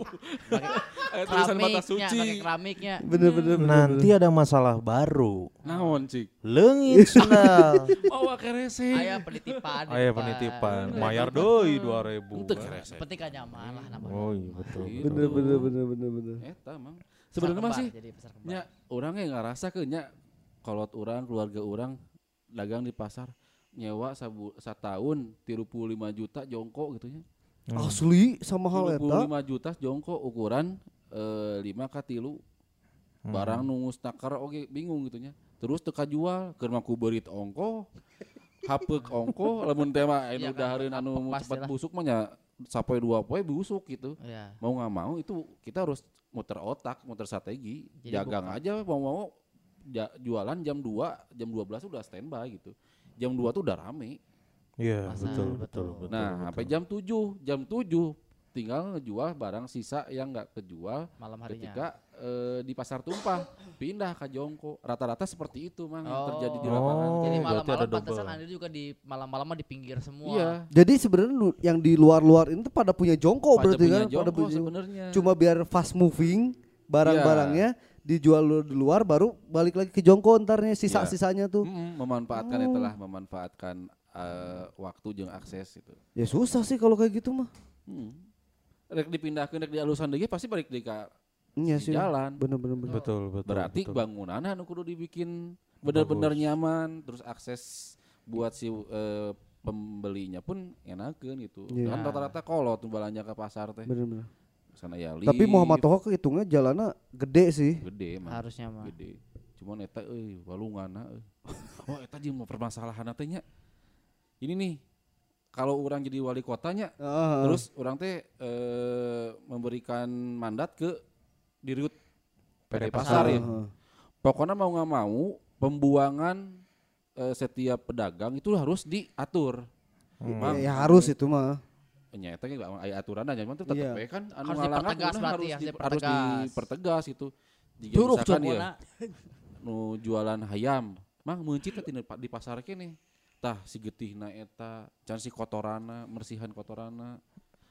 Pakai Eh, tulisan batas suci pakai keramiknya. Bener bener bener. Nanti ada masalah baru. naon cik Leungit <laughs> sendal. bawa kerese Aya penitipan. di Aya depan. penitipan. Mayar deui 2000. Untuk kerese Penting kan nyaman lah namanya. Oh iya betul. Gitu. Bener bener bener bener bener. Eta emang Pasar sebenarnya mah kembar, sih Jadi pasar kembar. nya orang yang ngerasa ke nya kalau orang keluarga orang dagang di pasar nyewa sabu satahun 35 juta jongko gitu nya Asli sama hal eta. 35 juta jongko ukuran eh, 5 ka tilu. Hmm. barang nungus nakar oke bingung gitu nya. Terus teka jual keur mah ku beurit ongko hapeuk ongko lamun teh mah anu Iya kan, dahareun anu cepat pastilah. busuk mah nya sapoe dua poe busuk gitu. Iya. mau nggak mau itu kita harus muter otak muter strategi. Jadi jagang aja mau mau ja- jualan jam 2 jam 12 udah standby gitu. Jam 2 tuh udah rame Iya betul betul. betul nah betul. sampai jam 7 jam 7 tinggal ngejual barang sisa yang nggak kejual malam harinya. ketika eh, di pasar tumpah pindah ke jongko rata-rata seperti itu mang yang Oh. terjadi di Oh. lapangan Jadi berarti malam-malam ada pantesan double. Anda juga di malam-malam di pinggir semua. iya Jadi sebenarnya lu- yang di luar-luar ini tuh pada punya jongkok pada berarti punya kan, pada jongko punya sebenarnya Cuma biar fast moving barang-barangnya dijual lu di luar baru balik lagi ke jongkok ntarnya sisa-sisanya tuh. Memanfaatkan itulah memanfaatkan eh, waktu jeung akses itu Ya susah sih kalau kayak gitu mah. Hmm. Rek dipindahkan rek dialusan deui pasti balik di ka Iya sih. jalan. Bener-bener. bener. Betul, betul. Berarti betul. bangunan anu kudu dibikin benar-benar nyaman, terus akses buat si eh, pembelinya pun enakeun gitu. Iya. Kan rata-rata kolot tuh balanja ke pasar teh. Bener-bener. Sana ya Tapi Muhammad Toha kehitungnya jalannya gede sih. gede mah. Harusnya mah. Gede. Cuman eta euy walunganna euy. <laughs> Oh eta jeung permasalahan teh nya. Ini nih kalau orang jadi wali kotanya Ah, terus orang teh eh, memberikan mandat ke dirut PD pasar pasar. ya. ah. Pokoknya mau nggak mau pembuangan eh, setiap pedagang itu harus diatur. Mang, Ya, ya harus itu mah. nyata aya aturan aja cuman Iya. we kan anu Harus ngalangan dipertegas harus, harus di- harus dipertegas. dipertegas itu. Jika Curug misalkan ya nu jualan hayam, mang tina- di pasar kene. Tah si getihna eta, can si kotorana, mersihan kotorana.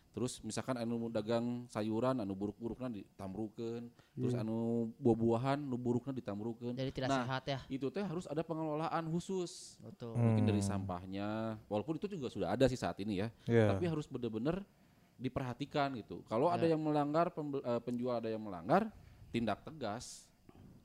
Terus misalkan anu dagang sayuran anu buruk-burukna ditamrukeun, terus anu buah-buahan nu burukna ditamrukeun. Jadi tidak Nah, sehat ya. Itu teh harus ada pengelolaan khusus. Betul. Mungkin dari sampahnya, walaupun itu juga sudah ada sih saat ini ya Iya. tapi harus benar-benar diperhatikan gitu. Kalau ada Ya. yang melanggar pembel- eh, penjual ada yang melanggar, tindak tegas.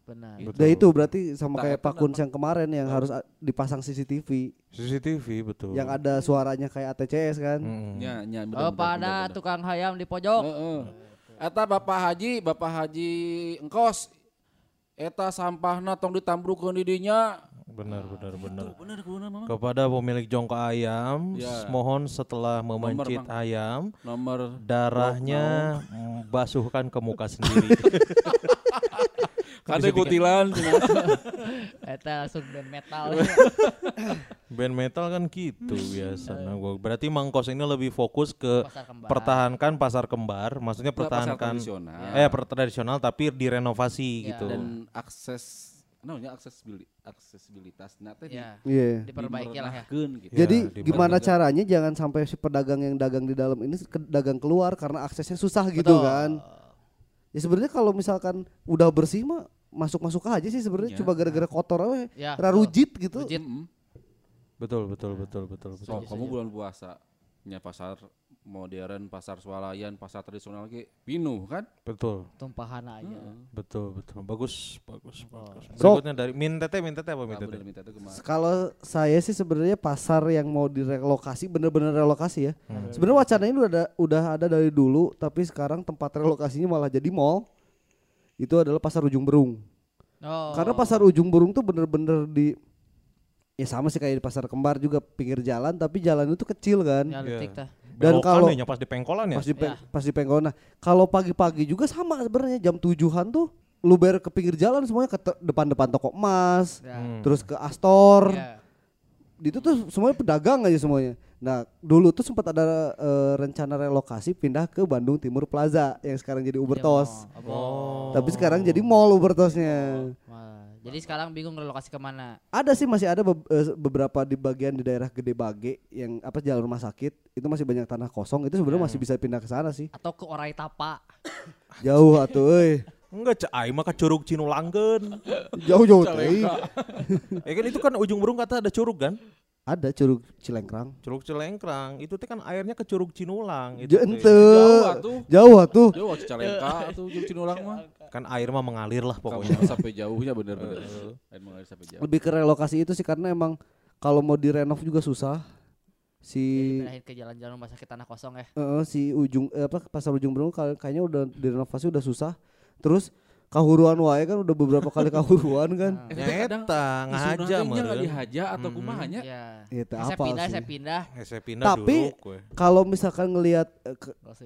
Benar. Gitu. Udah itu berarti sama Nah, kayak Pak Kuns yang kemarin yang harus dipasang CCTV CCTV betul. yang ada suaranya kayak ATCS kan. Mm-mm. Nya, nya, Oh, pada tukang hayam di pojok. Heeh. Eta Bapak Haji, Bapak Haji engkos eta sampahna tong ditambrukeun di dinya. Benar, benar, benar. Bener kudu mah. Kepada pemilik jongkok ayam, Ya. mohon setelah memancit Mang. ayam, Nomor darahnya basuhkan ke muka sendiri. <laughs> kade kutilan <laughs> Eta langsung band metal. <laughs> Band metal kan gitu biasa. Nah, gua berarti Mangkos ini lebih fokus ke Pasar kembar. pertahankan pasar kembar, maksudnya pertahankan tradisional. eh per tradisional tapi direnovasi Ya. gitu. dan akses namanya aksesibili- aksesibilitas nah teh di- Ya, Iya. diperbaiki lah ya. gitu. Ya, Jadi gimana caranya jangan sampai si pedagang yang dagang di dalam ini ke- dagang keluar karena aksesnya susah gitu Betul. kan. Ya sebenarnya kalau misalkan udah bersih mah masuk-masuk aja sih sebenarnya Iya. cuma gara-gara kotor aja Ya. rarujit gitu. Rujit. Mm-mm. Betul, betul, betul, betul, betul. So, kamu bulan puasa nya pasar modern, pasar swalayan, pasar tradisional ge pinuh kan? Betul, Tumpahan aja. betul, betul. Bagus, bagus, bagus. So- Berikutnya dari Min Tete, Min Tete apa Min Tete? bener minta itu ke mana? Kalau saya sih sebenarnya pasar yang mau direlokasi bener-bener relokasi ya. Sebenarnya wacananya udah ada udah ada dari dulu tapi sekarang tempat relokasinya malah jadi mall. Itu adalah pasar ujung berung. Oh. Karena pasar ujung burung tuh bener-bener di ya sama sih kayak di pasar kembar juga pinggir jalan tapi jalan itu kecil kan. Ya, tah. Dan kalau- ya, pas di pengkolan ya? Pas di pe- Ya. pas di Penggona. Kalau pagi-pagi juga sama sebenarnya jam tujuhan tuh lu ber ke pinggir jalan semuanya ke depan-depan toko emas. Hmm. terus ke Astor. Ya. Itu tuh semuanya pedagang aja semuanya. Nah, dulu tuh sempat ada eh, rencana relokasi pindah ke Bandung Timur Plaza yang sekarang jadi Ubertos. Ya, mau- Tapi sekarang jadi mall Ubertosnya. Jadi sekarang bingung relokasi ke mana? Ada sih masih ada be- eh, beberapa di bagian di daerah Gede Bage yang apa jalan rumah sakit itu masih banyak tanah kosong itu sebenarnya masih bisa pindah ke sana sih. Atau ke Orai Tapa? <coughs> Jauh atuh euy. Enggak, cai mah ke Curug Cinulangkeun. Jauh-jauh teh. ya kan itu kan ujung burung kata ada curug kan? Ada Curug Cilengkrang. Curug Cilengkrang. Itu teh kan airnya ke Curug Cinulang. Itu teh. Jente. Jauh atuh. Jauh waktu Cicalengka tuh jauh Cinulang mah. Kan air mah mengalir lah pokoknya. Sampai jauhnya bener-bener. Air mengalir sampai jauh. Lebih ke relokasi itu sih karena emang kalau mau direnov juga susah. Si Pindahin ke jalan-jalan rumah sakit tanah kosong ya. eh, si ujung eh, apa pasar ujung berung kay- kayaknya udah direnovasi udah susah. Terus kahuruan wae kan udah beberapa kali kahuruan kan. Nyeta Isu ngahaja nggak meureun. dihaja atau Mm-mm. kumahanya. Ya. Itu saya apa pindah, sih? saya pindah. Eh, saya pindah Tapi. Kalau misalkan ngelihat eh,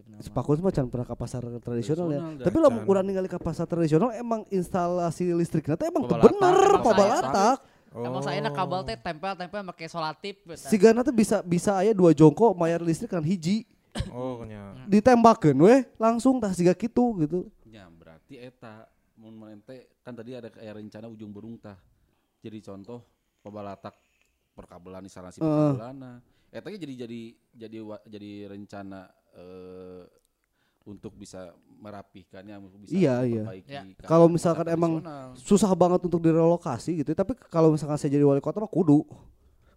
nama. Sepakun mah can pernah ke pasar tradisional ya. Tapi lamun can. urang ningali ke pasar tradisional emang instalasi listriknya teh emang teu Pabalatak, bener emang saya enak kabel teh tempel-tempel pakai solatip. Sigana tuh bisa bisa aya dua jongkok mayar listrik kan hiji. Oh, nya. ditembakeun weh langsung tah siga kitu gitu. Ya berarti eta mun mente kan tadi ada kayak rencana ujung berung tah. Jadi contoh pabalatak perkabelan instalasi Heeh. perkabelana. Eta ge jadi jadi jadi wa- jadi rencana eh untuk bisa merapihkannya, untuk bisa Iya, iya. memperbaiki Ya. Kalau misalkan emang susah banget untuk direlokasi gitu, tapi kalau misalkan saya jadi wali kota mah kudu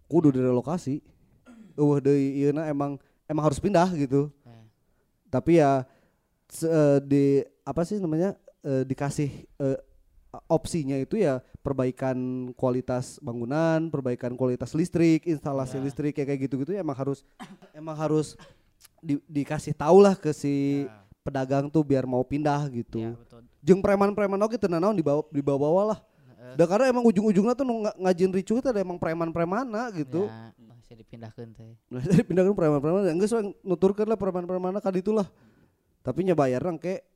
kudu direlokasi. Eueuh deui ieuna emang emang harus pindah gitu. Eh. Tapi ya se- eh, di apa sih namanya eh, dikasih eh, opsinya itu ya perbaikan kualitas bangunan, perbaikan kualitas listrik, instalasi Ya. listrik kayak kayak gitu-gitu ya emang harus emang harus di- dikasih tahu lah ke si Ya. pedagang tuh biar mau pindah gitu. Ya, betul. Jeung preman-preman oke teu naon dibawa dibawa lah. Eh. Da karena emang ujung-ujungnya tuh nga- ngajin ricu itu ada emang preman-premana gitu. Ya, bisa dipindahkan teh. Nah, jadi pindahkan preman-preman ya geus we nuturkeun lah preman-premanna ka ditu lah. Tapi nya bayar kayak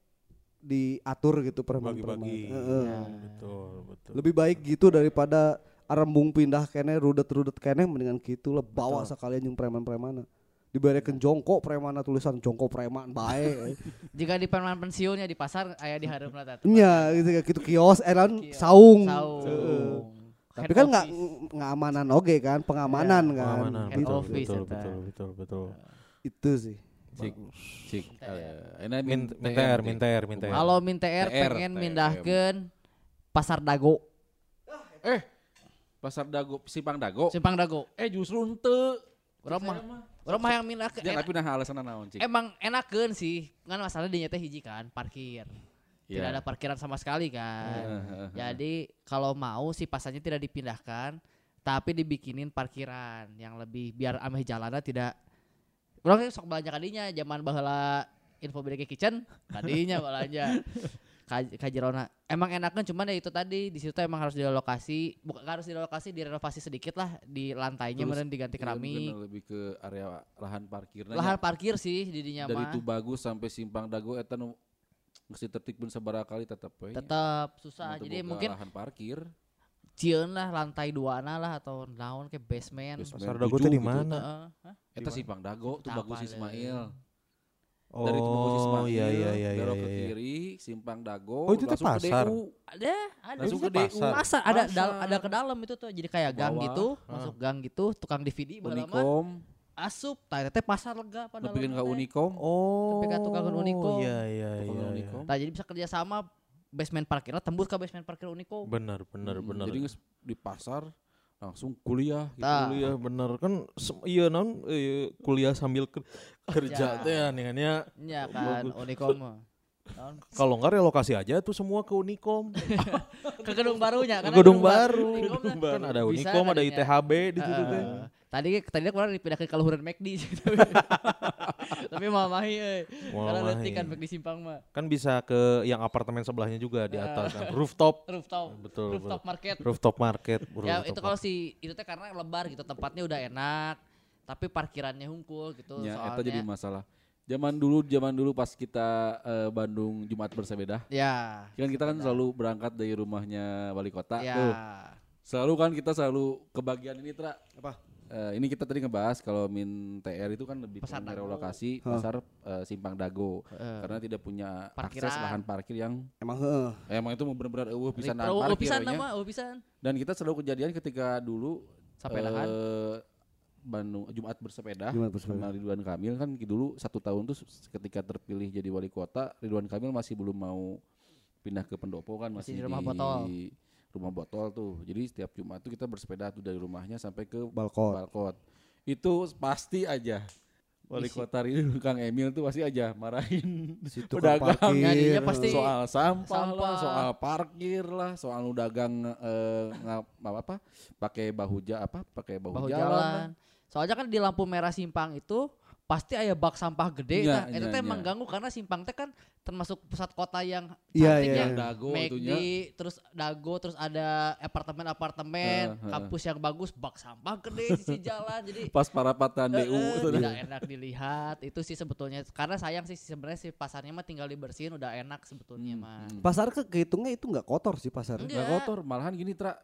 diatur gitu preman-preman. Bagi-bagi. Heeh. Ya. Betul, betul. Lebih baik gitu daripada arembung pindah kene rudet-rudet kene mendingan gitu lah bawa sekalian jeung preman-premanna. Dibarekeun jongkok premanna tulisan jongkok preman bae. <laughs> Jika di perumahan pensiunnya di pasar aya di hareup. Nya gitu kayak gitu kios eh lawan Kios. saung. Saung. Heeh. Tapi kan nggak ngamanan oge kan, pengamanan Iya, kan. Pengamanan, betul, office betul, betul, betul, betul. Itu sih. Cik cik eh, ini Min, min- minter, minter, minter. Kalau min TR TR, pengen TM. mindahkeun pasar dago, Eh, pasar dago, simpang dago. simpang dago. Eh justru ente. Urang mah urang mah yang mindahkeun. Ya Enak- tapi nah alasan naon cik. Emang enakeun sih. Kan masalah di teh hiji kan, parkir. Tidak Iya. ada parkiran sama sekali kan. Heeh, Jadi kalau mau si pasarnya tidak dipindahkan, tapi dibikinin parkiran yang lebih biar ameh jalannya tidak Kan sok belanja kadinya zaman baheula info BDG Kitchen kadinya belanja. <laughs> Kaj- kajerona emang enakan cuman ya itu tadi di situ emang harus direlokasi bukan harus direlokasi direnovasi sedikit lah di lantainya meren diganti Iya, keramik. bener, lebih ke area lahan parkir lahan parkir sih di dinya dari itu bagus sampai simpang dago eta nu mesti tertib sabaraha kali tetep we nya. tetap susah jadi mungkin lahan parkir cieun lah lantai dua lah atau naon ke basement, Basement. Pasar dago teh di gitu. mana? Hah? eta simpang dago tuh bagus. Ismail dari itu bagus Oh, Ismail iya iya iya iya. ke iya. kiri simpang dago Oh, itu teh langsung ke pasar? DU. ada ada Langsung Itu ke DU pasar. pasar ada Pasar. dal- ada ke dalam itu tuh jadi kayak gang bawah. gitu masuk gang gitu tukang DVD Unikom asup tah teh pasar lega pada lebih ke Unikom Oh. Tapi kan tukang Unicom. Iya iya iya. Iya. Unicom. Nah, jadi bisa kerja sama basement parkirnya tembus ke basement parkir Unicom. Benar benar Hmm, benar. jadi di pasar langsung kuliah gitu Tah. kuliah bener kan iya non eh, kuliah sambil ke- kerja teh ya Iya kan Unicom mah. Naon? <laughs> kalau enggak relokasi aja tuh semua ke Unicom <laughs> ke gedung barunya ke karena gedung baru Unicom kan ada Bisa Unicom ada. ITHB di situ Heeh. teh Tadi tadi kemarin dipindahkan ke luhuran McD <laughs> Tapi mau mahi euy. Karena leutik kan McD simpang mah. kan bisa ke yang apartemen sebelahnya juga di atas kan rooftop Rooftop. betul Rooftop market. rooftop market Ya rooftop itu kalau si itu teh karena lebar gitu tempatnya udah enak. Tapi parkirannya hungkul gitu Ya, soalnya. eta jadi masalah. Zaman dulu, zaman dulu pas kita eh, Bandung Jumat bersepeda, ya. kan kita kan selalu berangkat dari rumahnya wali kota Ya. tuh. Selalu kan kita selalu kebagian ini tra. Apa? Eh, ini kita tadi ngebahas kalau min TR itu kan lebih Pasar relokasi Hah. pasar eh, simpang dago Heeh. karena tidak punya akses Parkiran. lahan parkir yang Emang heeh. eh, emang itu benar-benar eueuh bisa nahan parkir pisan nama, oh pisan. Dan kita selalu kejadian ketika dulu Sampai eh, nahan. Bandung Jumat bersepeda Jumat bersepeda. sama Ridwan Kamil kan dulu satu tahun tuh ketika terpilih jadi wali kota Ridwan Kamil masih belum mau pindah ke Pendopo kan Masih masih, di rumah botol. Rumah botol tuh jadi setiap Jumat tuh kita bersepeda tuh dari rumahnya sampai ke Balkon. Balkot itu pasti aja wali kota Ridwan <laughs> Kang Emil tuh pasti aja marahin Si tukang pedagang parkir. Ya, jadinya pasti- soal sampah, lah, Sampah. soal parkir lah, soal lu dagang eh, apa apa pakai bahu ja apa pakai bahu, bahu jalan. jalan. lah. Soalnya kan di lampu merah simpang itu pasti ada bak sampah gede Nya, nah, itu nya, teh nya. mengganggu karena simpang teh kan termasuk pusat kota yang Iya, cantik iya, yang iya. Dago McD, terus dago, terus ada apartemen-apartemen, Heeh, heeh. kampus yang bagus, bak sampah gede di sisi jalan. Jadi <laughs> Pas parapatan eh, DU itu tidak enak dilihat. Itu sih sebetulnya karena sayang sih sebenarnya si pasarnya mah tinggal dibersihin udah enak sebetulnya mah. Hmm. Pasar ke kehitungnya itu nggak kotor sih pasar. Enggak. Nggak kotor, malahan gini Tra.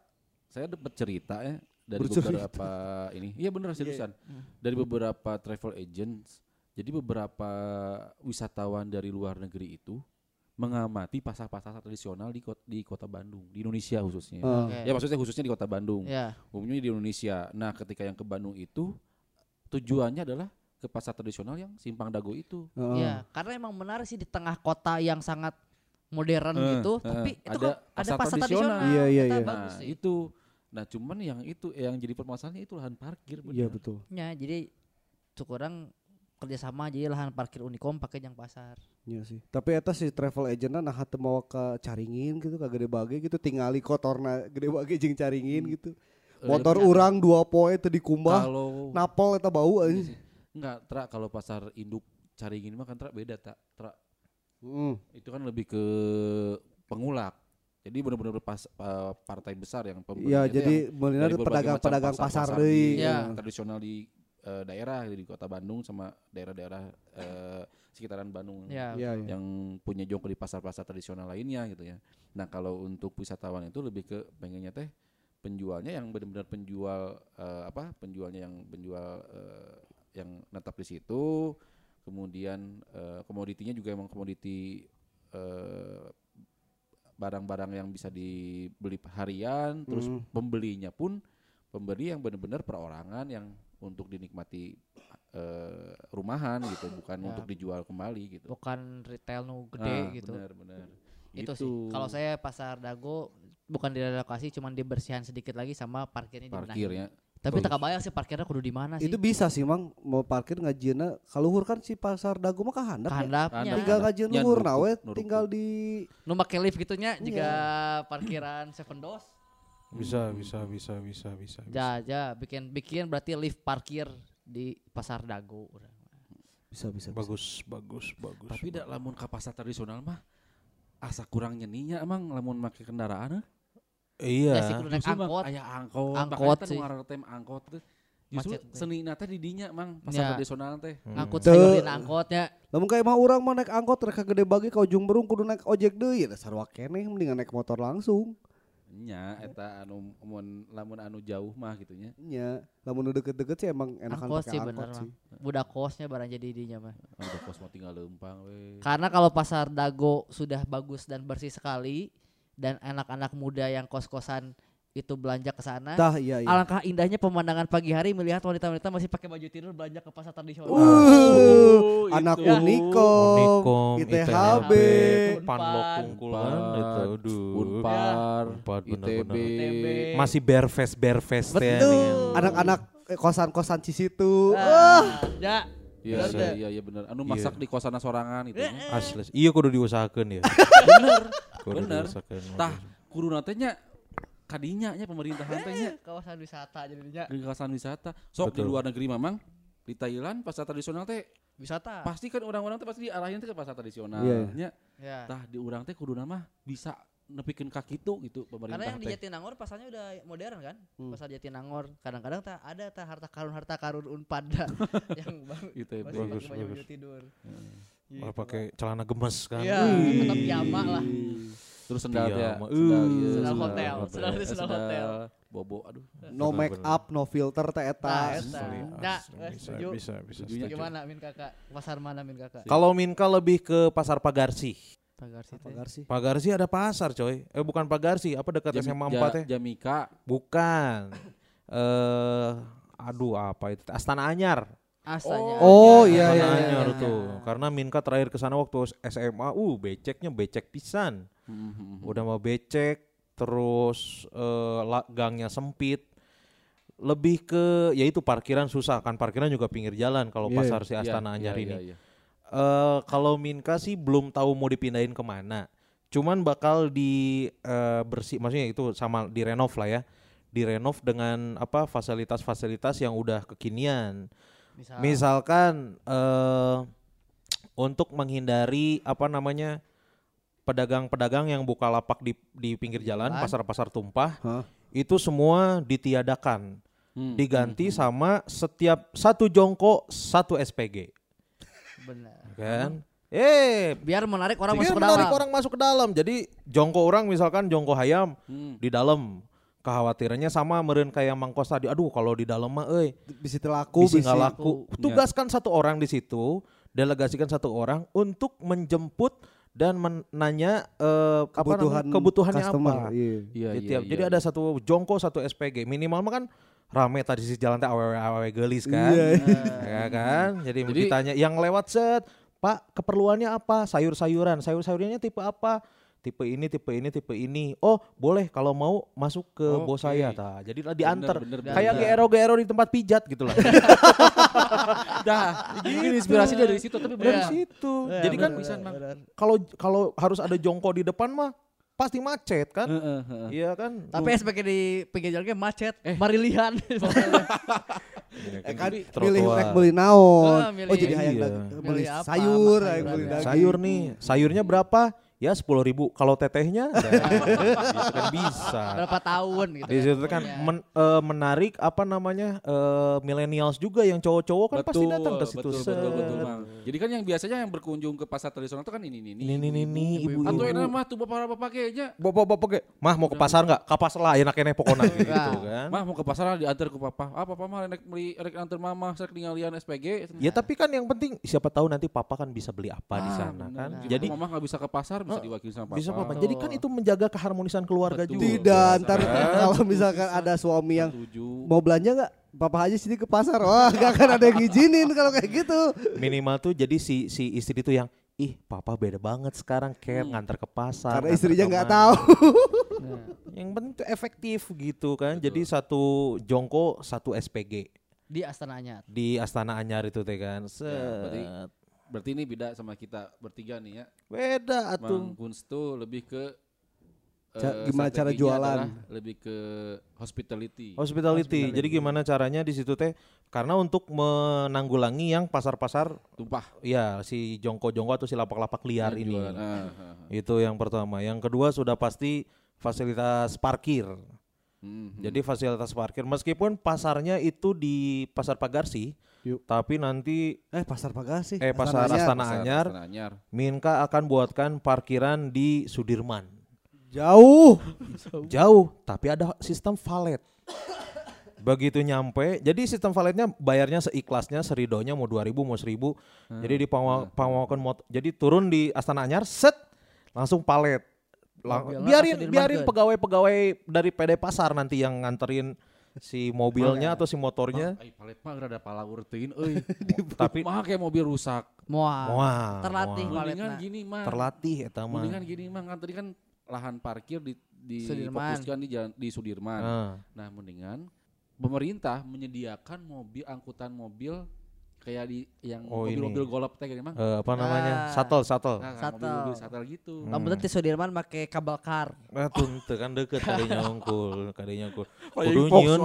Saya dapat cerita ya dari Bercerita. beberapa ini. Iya bener seriusan. Dari beberapa travel agents Jadi beberapa wisatawan dari luar negeri itu mengamati pasar-pasar tradisional di kota, di kota Bandung, di Indonesia khususnya. Ah. Oke. Ya maksudnya khususnya di kota Bandung. Ya. Umumnya di Indonesia. Nah, ketika yang ke Bandung itu tujuannya adalah ke pasar tradisional yang Simpang Dago itu. Heeh. Ya, karena emang menarik sih di tengah kota yang sangat modern Eh, gitu, eh, tapi itu ada kan ada pasar pasar tradisional. tradisional. Iya, iya, iya. bagus Nah, itu. Nah, cuman yang itu yang jadi permasalahannya itu lahan parkir Iya bener. betul. Ya, jadi cukurang kerjasama jadi lahan parkir Unicom pakai yang pasar. Iya sih. Tapi eta si travel agentna nah teu mau ke Caringin gitu ka Gede Bage gitu tingali kotorna Gede Bage jeung Caringin gitu. Eh, Motor iya. urang dua poe teu dikumbah. Kalau Napol eta bau anjing. enggak, Tra, kalau pasar induk Caringin mah kan Tra beda tak. Tra, Heeh. itu kan lebih ke pengulak. Jadi benar-benar pas pa- partai besar yang pembeli Iya, itu jadi berbagai pedagang-pedagang pasar pasar-pasar deui. di, Iya. yang tradisional di eh, daerah di kota Bandung sama daerah-daerah eh, sekitaran Bandung Ya. Iya, iya. yang punya jongkok di pasar-pasar tradisional lainnya gitu ya. Nah kalau untuk wisatawan itu lebih ke pengennya teh penjualnya yang benar-benar penjual eh, apa penjualnya yang penjual eh, yang netap di situ, kemudian eh, komoditinya juga emang komoditi eh, barang-barang yang bisa dibeli harian, terus Hmm. pembelinya pun pembeli yang benar-benar perorangan yang untuk dinikmati eh, rumahan gitu, bukan Ya. untuk dijual kembali gitu. Bukan retail nu gede Ah, gitu. Benar, benar. Itu Gitu. sih. Kalau saya pasar Dago bukan direlokasi cuman dibersihan sedikit lagi sama parkirnya dibenahin. parkirnya Tapi tak kebayang sih parkirnya kudu di mana sih. Itu bisa sih Mang mau parkir ngajieuna kaluhur kan si pasar Dago mah kahandap. ya. kehandapnya. Handap. Tinggal ngajieun Ya, luhur nawe tinggal di Nu make lift gitunya Iya. juga parkiran Seven Dos. Bisa, bisa, bisa, bisa, bisa. bisa. Ja, ja, bikin bikin berarti lift parkir di pasar Dago. urang. bisa bisa. bisa. Bagus, bagus, bagus. tapi dak lamun ka pasar tradisional mah asa kurang nyeninya emang lamun make kendaraan eh. Iya. Ya sih kudu naik Justru angkot. aya angkot Angkot makanya sih. tem angkot teh justru Macet teh. seni teh di dinya mang pasar Ya. tradisional teh Hmm. Angkut di angkotnya. Lamun kayak mah urang mah naik angkot rek ka Gede Bage ka ujung berung kudu naik ojek deui dasar wakeneh mendingan naik motor langsung. nya eta anu mun lamun anu jauh mah gitunya Nya, lamun udah deket-deket sih emang enakan Angkot pakai sih angkot bener sih. Budak kosnya barang jadi dinya mah. anu kos mah tinggal lempang we Karena kalau pasar Dago sudah bagus dan bersih sekali dan anak-anak muda yang kos-kosan itu belanja ke sana. Iya iya. Alangkah indahnya pemandangan pagi hari melihat wanita-wanita masih pakai baju tidur belanja ke pasar tradisional. Uh, anak itu. Unikom, Unikom, ITHB, Panlok Unpad. Tungkul kan itu. Aduh. Unpar Unpad, ITB. ITB. Masih bare face, bare face teh nih. Betul. anak-anak kosan-kosan Cisitu. Ah, ya. Iya iya iya iya bener. Anu Iya. masak di kosana sorangan itu. nya. Asli. Iya kudu diusahakeun ya. Bener. Kudu Bener. Tah kudu nya kadinya nya pemerintahan teh nya Kawasan wisata jadinya. di kawasan wisata. Sok di luar negeri mamang di Thailand pasar tradisional teh Wisata. pasti kan orang-orang teh pasti diarahin teh ke pasar tradisional. Iya, Nya Ya. tah di urang teh kudu mah bisa nepikeun ka kitu gitu Karena pemerintah yang di. Jatinangor pasarnya udah modern kan? Hmm. Pasar Jatinangor kadang-kadang tak ada tak harta karun harta karun unpad dah <laughs> yang bang- ITB. masih Bagus, pakai baju bagus. tidur. Malah pakai celana gemes kan. Iya, Wih. tetap piyama lah. Terus sendal ya, sendal, Uh. iya, Sendal hotel, sendal di sendal hotel. Bobo, aduh. No make up, no filter teh eta. Nah, bisa, bisa, bisa. Setuju. Gimana Min Kakak? Pasar mana Min Kakak? Kalau Minka lebih ke pasar Pagarsi. Pagar situ. Pagar sih. Pagarsi ada pasar coy. Eh bukan Pagarsi, apa dekat Jami- SMA Ja- 4 ya? Jamika. Bukan. <coughs> Eh aduh apa itu? Astana Anyar. Astanya. Oh, iya, Astana iya, iya, Anyar iya. tuh. Karena Minka terakhir ke sana waktu SMA, uh beceknya becek pisan. Mhm. Udah mau becek, terus eh, la- gangnya sempit. Lebih ke yaitu parkiran susah kan parkiran juga pinggir jalan kalau Iya, pasar si Iya, Astana iya, Anyar iya, ini. iya. Eh kalau Minka sih belum tahu mau dipindahin ke mana. Cuman bakal di eh, bersih, maksudnya itu sama direnov lah ya, direnov dengan apa fasilitas-fasilitas yang udah kekinian. Misal, Misalkan eh untuk menghindari apa namanya pedagang-pedagang yang buka lapak di di pinggir jalan, pasar-pasar tumpah, Hah? itu semua ditiadakan, Hmm, diganti hmm, sama setiap satu jongkok satu SPG, benar. kan? Eh, Biar menarik orang Iya, masuk ke menarik dalam. orang masuk ke dalam. Jadi jongko orang misalkan jongko hayam hmm. di dalam. kekhawatirannya sama meren kayak Mangkos tadi. Aduh kalau di dalam mah euy bisa laku bisa nggak laku. Tugaskan satu orang di situ, delegasikan satu orang untuk menjemput dan menanya eh, apa kebutuhan namanya, kebutuhannya customer, apa. iya. Iya, Di iya, tiap- iya. Jadi ada satu jongko satu SPG minimal mah kan rame tadi sisi jalan teh awewe awewe gelis kan. Iya, ya kan? Jadi, Jadi- ditanya yang lewat set, "Pak, keperluannya apa? Sayur-sayuran. Sayur-sayurannya tipe apa?" Tipe ini, tipe ini, tipe ini. Oh, boleh kalau mau masuk ke bos Oke. saya. Tah. Jadi lah diantar. Bener, bener, Kayak bener. GRO-GRO di tempat pijat gitu lah. <laughs> Dah, ini inspirasi dari situ tapi Dari benar. situ. Iya, Jadi kan bisa Bang. kalau kalau harus ada jongko di depan mah pasti macet kan? Heeh, heeh. Iya kan? Tapi SPG di pinggir jalannya macet, marilihan. <laughs> Eh kan Trotoar. milih rek beli naon. Ah. Oh jadi hayang Iya. beli apa, sayur, hayang beli daging. sayur nih sayurnya berapa ya sepuluh ribu kalau tetehnya <laughs> ya, gitu kan bisa Berapa tahun gitu. di situ kan Pokoknya. men- eh, menarik apa namanya eh, millennials juga yang cowok-cowok kan pasti datang ke situ Betul, betul, betul, Bang. Jadi kan yang biasanya yang berkunjung ke pasar tradisional itu kan ini ini ini ini ini, ini ibu Atau ibu enak mah tuh bapak-bapak kayaknya. bapak bapak ge, mah mau ke pasar nggak ke pasar lah enak enak pokoknya <laughs> gitu Nah. kan Mah mau ke pasar diantar ke papa. Ah papa mah rek beli rek antar mama rek ninggalian SPG. ya tapi kan yang penting siapa tahu nanti papa kan bisa beli apa di Ah, sana bener. kan jadi mama nggak bisa ke pasar bisa diwakili sama papa. bisa papa jadi kan itu menjaga keharmonisan keluarga Betul. juga Tidak, ntar <laughs> kalau misalkan ada suami yang Setuju. mau belanja nggak, papa aja sini ke pasar. Wah, gak akan ada yang ngizinin kalau kayak gitu. minimal tuh jadi si si istri itu yang ih papa beda banget sekarang kayak ngantar ke pasar Karena istrinya nggak tahu. yang penting tuh efektif gitu kan jadi satu jongko satu SPG di Astana Anyar. di Astana Anyar itu teh kan set Ya, berarti ini beda sama kita bertiga nih ya. beda atuh Bang Kunz tuh lebih ke Ca- eh, gimana cara jualan? Lebih ke hospitality. hospitality. Jadi gimana caranya di situ teh? Karena untuk menanggulangi yang pasar-pasar Tumpah. ya si jongko-jongko atau si lapak-lapak liar yang ini. jualan. Ah, ah, ah. Itu yang pertama. Yang kedua sudah pasti fasilitas parkir. Hmm, hmm. Jadi fasilitas parkir meskipun pasarnya itu di Pasar Pagarsi, Yuk. tapi nanti Eh, pasar Pagarsi. eh pasar. Astana Anyar Astana Anyar. Minka akan buatkan parkiran di Sudirman. Jauh. <laughs> Jauh, tapi ada sistem valet. Begitu nyampe, jadi sistem valetnya bayarnya seikhlasnya, seridonya mau 2000 mau 1000. Jadi di pangwakan mot jadi turun di Astana Anyar, set langsung palet. Lang- biarin biarin pegawai-pegawai dari PD Pasar nanti yang nganterin si mobilnya atau si motornya. Ay, palet mah rada palaur teuing <laughs> euy. Tapi Mah kayak mobil rusak. Moal. wah, terlatih paletna. gini mah. terlatih eta mah. Mendingan gini mah kan tadi kan lahan parkir di di Sudirman. fokuskan di jalan di Sudirman. Ah. Nah, mendingan pemerintah menyediakan mobil angkutan mobil kayak di yang Oh, mobil-mobil golop teh mah. Eh, apa namanya? Ah. Shuttle, shuttle. Nah, Shuttle. mobil-mobil shuttle gitu. Lamun teh Sudirman make kabel kar. Nah, tuh kan deket kadinya unggul, kadinya <laughs> unggul. Kayak Kudu Fox nyieun,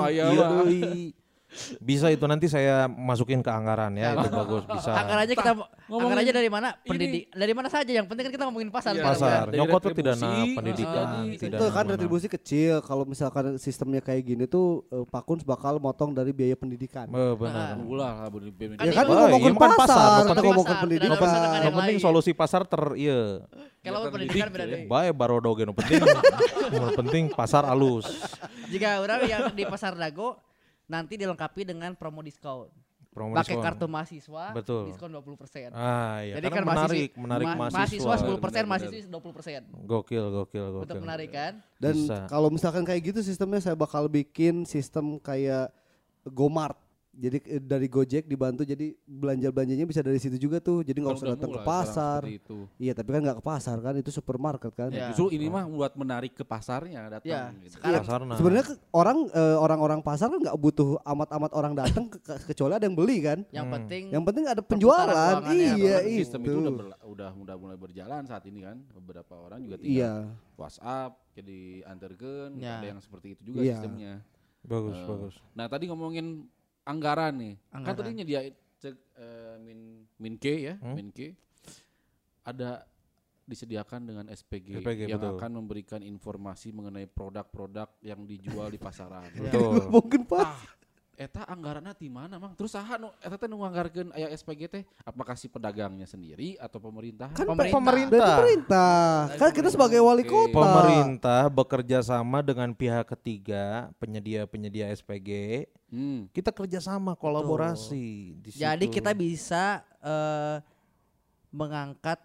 iya. Bisa itu nanti saya masukin ke anggaran ya, itu bagus bisa. Anggarannya kita ngomongin anggarannya dari mana? ini. Pendidik. Dari mana saja yang penting kan kita ngomongin pasar. Iya, Pasar. kan? Dari Nyokot tuh tidak retribusi, na pendidikan, ah, tidak Itu kan retribusi kecil. Kalau misalkan sistemnya kayak gini tuh eh, Pakuns bakal motong dari biaya pendidikan. Eh, benar. Ulah lah. Kan Ya kan iya, ngomongin bukan pasar, kita ngomongin pendidikan. Yang penting solusi pasar ter iya. Kalau pendidikan beda ya. deh. Bae barodo ge nu penting. Penting pasar alus. Jika orang yang di pasar Dago nanti dilengkapi dengan promo diskon. Promo Pakai kartu mahasiswa, Betul. diskon 20%. Ah, iya. Jadi Karena kan menarik, mahasiswa, menarik ma- mahasiswa. mahasiswa 10%, Benar, mahasiswa 20%. Gokil, gokil, gokil. Untuk menarik kan? Dan kalau misalkan kayak gitu sistemnya saya bakal bikin sistem kayak Gomart. Jadi eh, dari Gojek dibantu jadi belanja belanjanya bisa dari situ juga tuh. Jadi nggak usah datang ke pasar. Iya tapi kan nggak ke pasar kan itu supermarket kan. Ya. Justru ini mah buat menarik ke pasarnya datang. Ya, gitu. sekarang Pasarna. Sebenarnya ke- orang eh, orang-orang pasar kan nggak butuh amat-amat orang datang ke- ke- kecuali ada yang beli kan. yang Hmm. penting Yang penting ada penjualan. Iya Karena itu. sistem itu udah, berla- udah udah mulai berjalan saat ini kan. Beberapa orang juga tinggal Iya. WhatsApp jadi antarkan Ya. ada yang seperti itu juga Iya. sistemnya. Bagus, Eh, bagus. Nah tadi ngomongin anggaran nih, kan Anggaran. tadi nyediain cek eh, min min K ya, Hmm? min K ada disediakan dengan SPG, SPG, yang betul. akan memberikan informasi mengenai produk-produk yang dijual di pasaran. Betul. <laughs> Mungkin pas. Eta anggaranna di mana mang terus saha nu eta teh nu nganggarkeun aya SPG teh apakah si pedagangnya sendiri atau pemerintahan Kan Pemerintah. Pemerintah. Pemerintah. Kan kita sebagai wali kota. Pemerintah bekerja sama dengan pihak ketiga penyedia-penyedia SPG. Hmm. Kita kerjasama kolaborasi di situ. Jadi kita bisa eh, mengangkat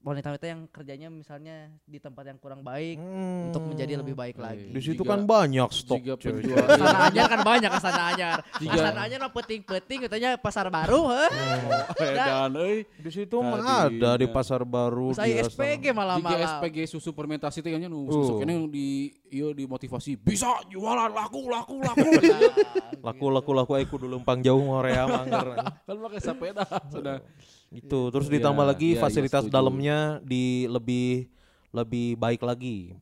wanita-wanita yang kerjanya misalnya di tempat yang kurang baik Hmm. untuk menjadi lebih baik lagi. Di situ Jika- kan banyak stok. jika penjual Astana Anyar kan banyak Astana Anyar. <laughs> Jika- Astana Anyar mah peting-peting katanya pasar baru, heh. <laughs> edan euy Di situ mah ada di pasar baru. Saya SPG jika malam-malam. SPG susu fermentasi teh nya nu susuk ini di ieu dimotivasi bisa jualan laku laku laku <laughs> Laku laku laku aku dulu lempang jauh Korea mangger. kan pakai sepeda sudah Itu terus Iya, ditambah lagi iya, iya, fasilitas setuju. dalamnya di lebih lebih baik lagi.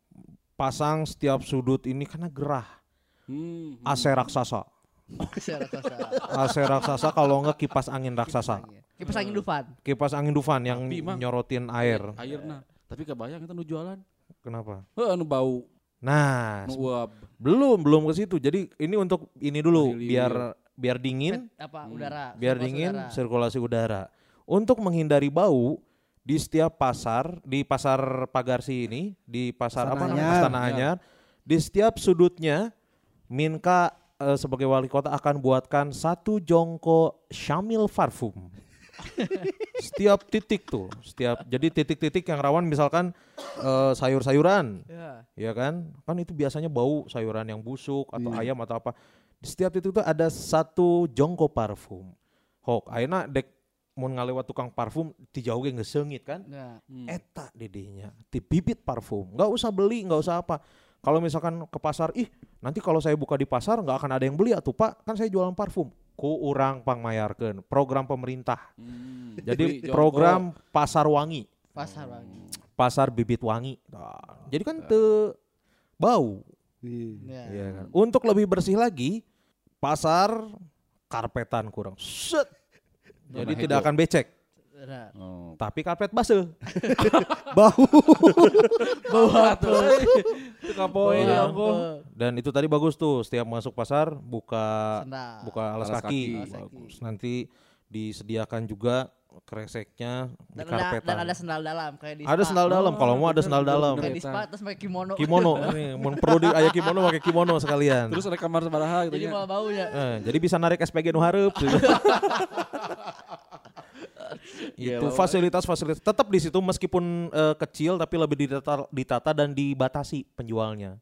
Pasang setiap sudut ini karena gerah. hmm, hmm. AC raksasa. AC raksasa kalau enggak kipas angin raksasa. Kipas angin Dufan. Kipas angin Dufan yang Tapi, Mang. nyorotin air. airna tapi kebayang kita nu jualan Kenapa? heuh anu bau Nah, nu uap belum belum ke situ. Jadi ini untuk ini dulu Hilir. biar biar dingin, Apa udara? biar sirkulasi dingin udara. sirkulasi udara. Untuk menghindari bau di setiap pasar, di pasar Pagarsi ini, di pasar apa namanya? Anyar. Astana Anyar, di setiap sudutnya Minka eh, sebagai wali kota akan buatkan satu jongko Syamil parfum. <laughs> setiap titik tuh, setiap jadi titik-titik yang rawan misalkan eh, sayur-sayuran, Ya. ya kan? Kan itu biasanya bau sayuran yang busuk atau Iya. ayam atau apa. Di setiap titik itu ada satu jongko parfum. Hok, ayeuna dek mun ngalewat tukang parfum ti jauh ge ngeseungit kan? Ya. Hmm. Eta didinya, ti bibit parfum. Nggak usah beli, nggak usah apa. Kalau misalkan ke pasar, ih nanti kalau saya buka di pasar nggak akan ada yang beli atuh pak, kan saya jualan parfum. Ku urang pangmayarkeun program pemerintah. Hmm. Jadi program pasar wangi, Pasar wangi. pasar bibit wangi. Nah, jadi kan te bau. Iya. Ya. Iya kan. Untuk lebih bersih lagi, pasar karpetan kurang. Set. Jadi Zona tidak akan becek, Benar. Oh. tapi karpet basuh. <laughs> Bau. Bau apa? Itu kapoe ya ampun. Dan itu tadi bagus tuh, setiap masuk pasar buka Sendal. buka alas, Alas kaki. kaki. Bagus. Nanti disediakan juga kreseknya di Dan ada, karpetan. dan ada sendal dalam kayak di Ada spa. sendal dalam, kalau mau ada sendal bener, dalam. Kayak di spa terus pakai kimono. Kimono, <laughs> nih, mun perlu di aya kimono pakai kimono sekalian. Terus ada kamar sabaraha gitu Jadi malah baunya. Eh, jadi bisa narik SPG nu hareup. gitu. <laughs> <laughs> Itu lah, fasilitas-fasilitas tetap di situ meskipun eh, kecil tapi lebih ditata, ditata dan dibatasi penjualnya.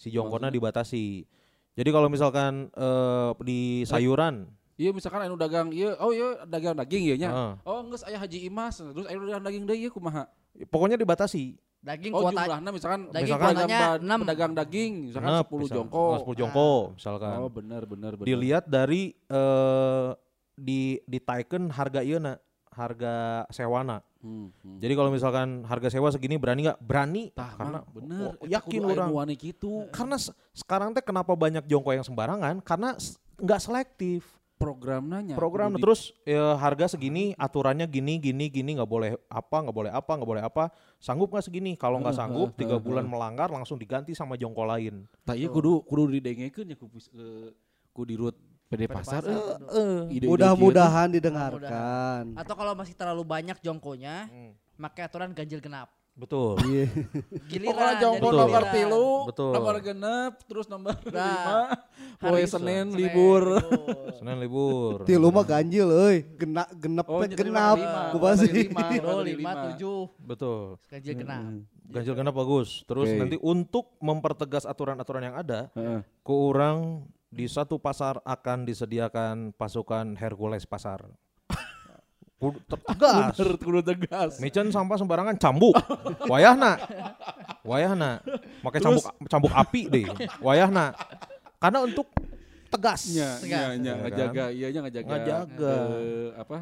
Si jongkona dibatasi. Jadi kalau misalkan eh, di sayuran, Iya misalkan anu dagang iya oh iya dagang daging iya nya. Heeh. Oh geus aya Haji Imas terus aya dagang daging deui ieu kumaha? pokoknya dibatasi. Daging Oh kuota jumlahna misalkan Daging misalkan enam. pedagang daging misalkan Genep, 10 misal- jongko. oh, 10 jongko misalkan. Oh benar benar benar. Dilihat dari eh di ditaikeun harga ieu harga sewana. Hmm, hmm. Jadi kalau misalkan harga sewa segini berani nggak? Berani. Tah, karena bener. oh, yakin orang. kitu. Karena se- sekarang teh kenapa banyak jongko yang sembarangan? Karena nggak selektif. Program nanya. Program kudu di- terus ya, harga segini, aturannya gini, gini, gini, nggak boleh apa, nggak boleh apa, nggak boleh apa. Sanggup nggak segini? Kalau nggak sanggup, tiga bulan melanggar langsung diganti sama jongko lain. Tah ieu kudu kudu didengekeun ya ku pis- ke ku dirut PD pasar. pasar, eh, kudu. ide-ide Mudah-mudahan Mudah-mudahan. didengarkan. Atau kalau masih terlalu banyak jongkonya, Hmm. pakai aturan ganjil genap. Betul. Iya. Giliran. Pokoknya jongko Betul. nomor tilu, Betul. nomor genep, terus nomor Nah, lima, hari poe Senin, Senin libur. Senin libur. Tilu mah ganjil euy, genap genep Oh, genap. Tilu, dari lima, lima. tujuh. Betul. Ganjil genap. Ganjil genap bagus. Terus Oke. nanti untuk mempertegas aturan-aturan yang ada, Heeh. ke orang di satu pasar akan disediakan pasukan Hercules pasar. Kudu tegas. Bener, kudu tegas. Micen sampah sembarangan cambuk. Wayahna. Wayahna. Pakai cambuk cambuk api deh. Wayahna. Karena untuk tegas. Nya, Tegas. Ya kan? ngejaga, iya nya ngejaga. Ngejaga. ke- apa?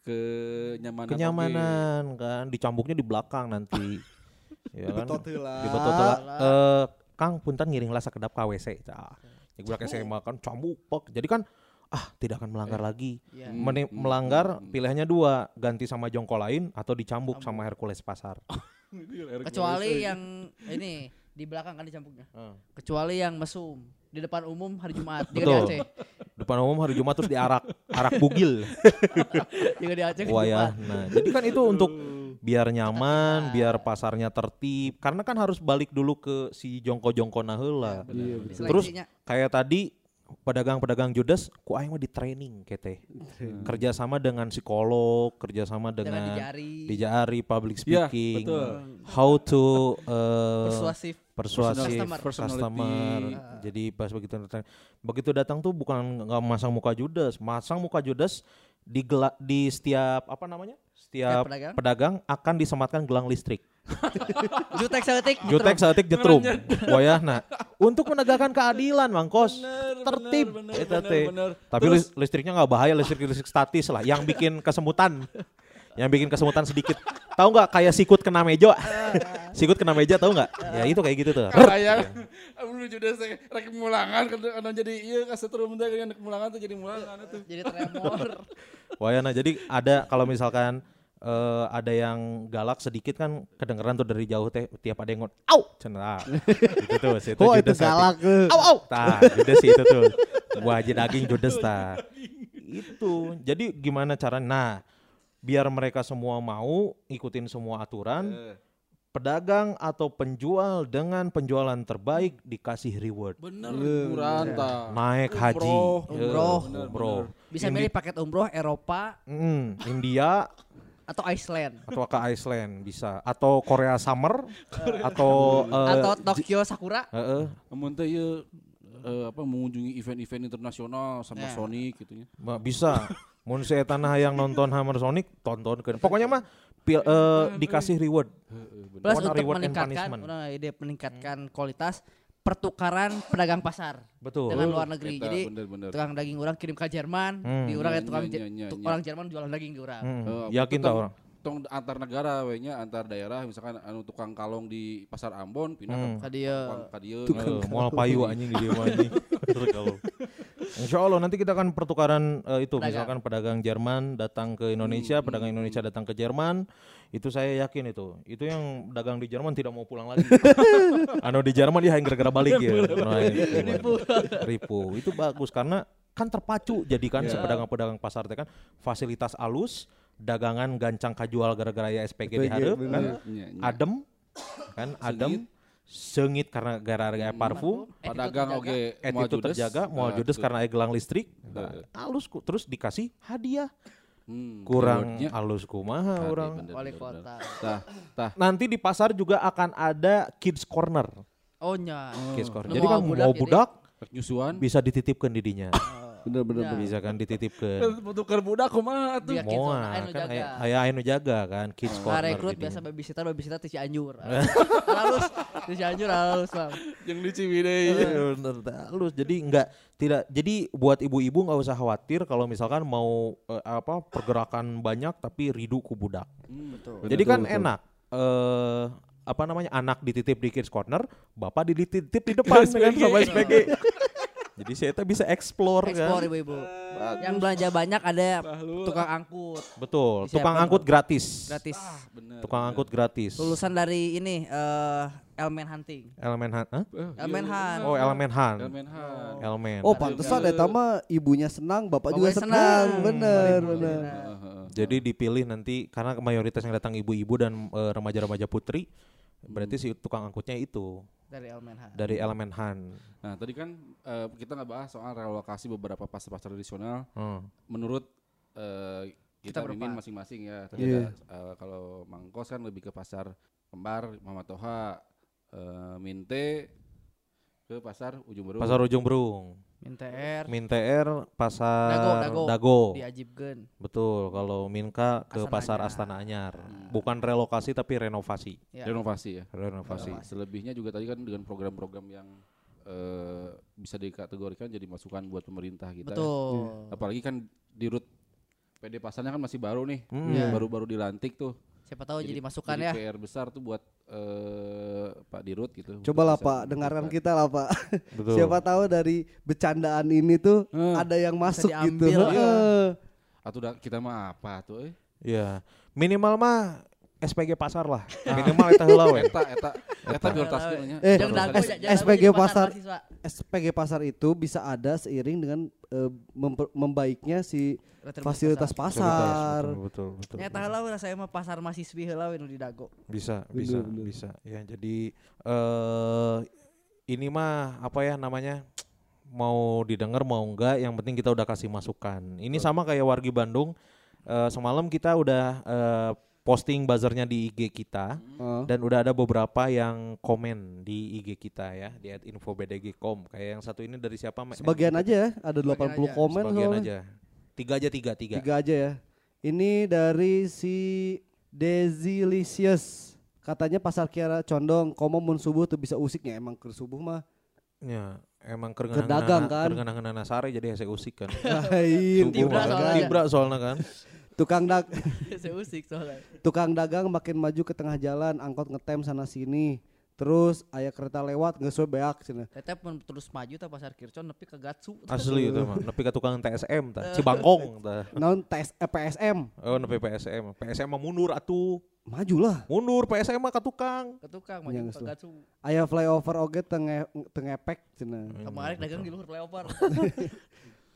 Kenyamanan. Kenyamanan kan dicambuknya di belakang nanti. <laughs> ya kan? Betot heula. Dibetot heula. Eh, Kang punten ngiring lah sakedap ka WC. Cah. Yang budak SMA kan cambuk. pek. Jadi kan ah tidak akan melanggar lagi. Iya. Hmm, Meni- hmm, melanggar hmm. pilihannya dua, ganti sama jongko lain atau dicambuk sama Hercules pasar. <laughs> Kecuali yang ini di belakang kan dicampurnya. Heeh. Kecuali yang mesum di depan umum hari Jumat di. Aceh. Depan umum hari Jumat terus diarak, arak bugil. <laughs> Juga di Aceh Wah ya. Nah, jadi kan itu untuk biar nyaman, biar pasarnya tertib. Karena kan harus balik dulu ke si jongko-jongkona heula. Iya, Di betul. Terus kayak tadi pedagang-pedagang judes, ku aing mah di training kete. Kerjasama dengan psikolog, kerjasama dengan dengan dijari dijari public Iya, speaking, betul. how to uh, persuasif persuasif Customer. customer. Personality. Jadi pas begitu datang, begitu datang tuh bukan nggak masang muka judes, masang muka judes di gela- di setiap apa namanya? Setiap pedagang? pedagang. akan disematkan gelang listrik. <laughs> jutek seletik Jutek seetik jetrum. Wayah nah untuk menegakkan keadilan Bang Kos. Bener, Tertib bener, bener, teh. bener. Tapi lis- listriknya nggak bahaya, listrik listrik statis lah yang bikin kesemutan. yang bikin kesemutan sedikit. Tahu nggak kayak sikut kena meja? <laughs> sikut kena meja tahu nggak? Ya itu kayak gitu tuh. kayak lu juga saya rek mulangan karena jadi iya kasetrum teh kan mulangan tuh jadi mulangan itu jadi tremor <laughs> Wayana jadi ada kalau misalkan eh, ada yang galak sedikit kan kedengeran tuh dari jauh teh tiap ada yang ngon au! Cenah itu tuh si itu Oh itu galak eh. au au! Tah judes sih itu tuh. Wajib daging judes tah. Itu. Jadi gimana cara nah biar mereka semua mau ikutin semua aturan pedagang atau penjual dengan penjualan terbaik dikasih reward. Bener liburan tah. Naik haji. Umroh, Eh, umroh. bener, umroh. Bisa milih paket umroh Eropa. Mm, India atau Iceland. Atau ke Iceland bisa. Atau Korea Summer. Atau eh, atau Tokyo Sakura. Heeh, Amun teh ieu eh, apa mengunjungi event-event internasional sama Ya. Sonic gitu ma- bisa. Mun saya tanah yang nonton Hammer Sonic tonton pokoknya mah pil- eh, dikasih reward. Plus untuk reward meningkatkan nah, ide meningkatkan kualitas pertukaran pedagang pasar betul dengan luar negeri Eta, jadi bener-bener. tukang daging orang kirim ke Jerman Hmm. di orang ya tukang nya, Je- nya, tuk- nya. orang Jerman jualan daging di orang Hmm, Eh, yakin tong- orang tong antar negara we nya antar daerah misalkan anu tukang kalong di pasar Ambon pindah Hmm. ke Ka dieu. tukang ka dieu moal payu anjing di dia mah anjing <laughs> Bener kalau Insya Allah nanti kita akan pertukaran eh, itu Pedagang. misalkan pedagang Jerman datang ke Indonesia, pedagang Indonesia datang ke Jerman, itu saya yakin itu. Itu yang dagang di Jerman tidak mau pulang lagi. <laughs> anu di Jerman dia hanya gara-gara balik ya. Nah, itu, Ripu. Itu bagus karena kan terpacu jadi kan si pedagang-pedagang pasar teh kan fasilitas alus, dagangan gancang kajual gara-gara ya SPG di hareup kan. Nya, nya. Adem kan adem sengit karena gara-gara parfum Pedagang oge moal attitude judes. terjaga mau Nah, judes gitu. karena gelang listrik Heeh. halus ku terus dikasih hadiah Hmm, kurang rewardnya. halus kumaha Tadi, orang bener, wali bener, bener. kota Tah, tah. nanti di pasar juga akan ada kids corner oh nya kids corner Nu jadi kan mau mau budak budak nyusuan. bisa dititipkan didinya Bener bener Ya. bisa kan dititipkan Tukar budak kumaha tuh? Biar kids mau corner, aya nu kan jaga. aya aya anu jaga kan kids Nah, corner rekrut didinya. biasa babysitter babysitter di Cianjur. <laughs> halus di Cianjur halus bang. Yang di Ciwidey. Iya, bener, halus jadi enggak tidak jadi buat ibu-ibu nggak usah khawatir kalau misalkan mau eh, apa pergerakan banyak tapi ridu ku budak Betul. jadi kan enak eh apa namanya anak dititip di kids corner bapak dititip di depan kan sama SPG <laughs> jadi saya tuh bisa explore, Ekspor kan ibu-ibu. Yang belanja banyak ada tukang angkut betul Disiapkan tukang angkut gratis gratis. Bener. tukang angkut gratis Lulusan dari ini eh elemen hunting. elemen han Hah? Elemen hunt. oh elemen han Elemen Han. elemen Oh pantesan eta mah ibunya senang, bapak juga senang. senang. Bener bener. Jadi dipilih nanti karena mayoritas yang datang ibu-ibu dan eh, remaja-remaja putri, berarti si tukang angkutnya itu Dari elemen hunt. dari elemen Han. Nah tadi kan eh, kita nggak bahas soal relokasi beberapa pasar-pasar tradisional. Hmm. Menurut eh, kita, Kita masing-masing ya. Tadi Iya. ada, eh, kalau Mangkos kan lebih ke pasar Kembar, Mama Toha, eh, Minte ke pasar Ujung Berung. Pasar Ujung Berung, Min TR Min TR pasar Dago, Dago. Dago. diajibkeun. Betul, kalau Minka ke Astana pasar Anyar. Astana Anyar. Bukan relokasi tapi renovasi. Ya. Renovasi ya. Renovasi. Selebihnya juga tadi kan dengan program-program yang eh, bisa dikategorikan jadi masukan buat pemerintah kita. ya. Betul. Apalagi kan di rut PD pasarnya kan masih baru nih, Hmm. Iya. baru-baru dilantik tuh. Siapa tahu jadi, masukan jadi ya. PR besar tuh buat eh, Pak Dirut gitu. Coba lah Pak, dengarkan kita lah Pak. Betul. Siapa tahu dari bercandaan ini tuh Hmm. ada yang masuk gitu. iya. Atau kita mah apa tuh? Eh? Iya. Minimal mah SPG pasar lah. Minimal eta heula we. Eta eta eta prioritaskeun nya. Eh, SPG pasar. SPG pasar itu bisa ada seiring dengan memper- membaiknya si Retribusi fasilitas pasar. Betul, betul, tah heula urang saya mah pasar mahasiswi heula we nu di dago. Bisa, bisa, bisa. Ya, jadi eh ini mah apa ya namanya? Mau didengar mau enggak, yang penting kita udah kasih masukan. Ini sama kayak wargi Bandung. eh, semalam kita udah eh, posting buzzernya di IG kita Oh. dan udah ada beberapa yang komen di IG kita ya di @infobdg.com. Kayak yang satu ini dari siapa? Sebagian aja ya, ada 80 Sebagian aja. komen Sebagian soalnya. aja. Tiga aja tiga tiga. Tiga aja ya. Ini dari si Desilicious. Katanya pasar kiara condong, komo mun subuh tuh bisa usiknya emang ke subuh mah. Ya, emang Kedagang, kan? Kerengangan sare jadi hese usik kan. Lain, <laughs> Subuh Tibra kan. soalnya. Tibra soalnya kan. Tukang dag <laughs> Saya usik soalnya. tukang dagang makin maju ke tengah jalan, angkot ngetem sana sini. Terus aya kereta lewat nggak sesuai beak cenah. Tetep mun terus maju tah pasar Kircon nepi ke Gatsu. Asli itu mah. Nepi ka tukang TSM tah. Cibangkong tah. Naon tes eh, PSM Oh nepi PSM. PSM mah mundur atuh. majulah. Mundur PSM mah ka tukang. Ke tukang maju ke geus lah. Gatsu. Aya flyover oge tenge tengepek cenah. Kemarin dagang di luhur flyover. <laughs>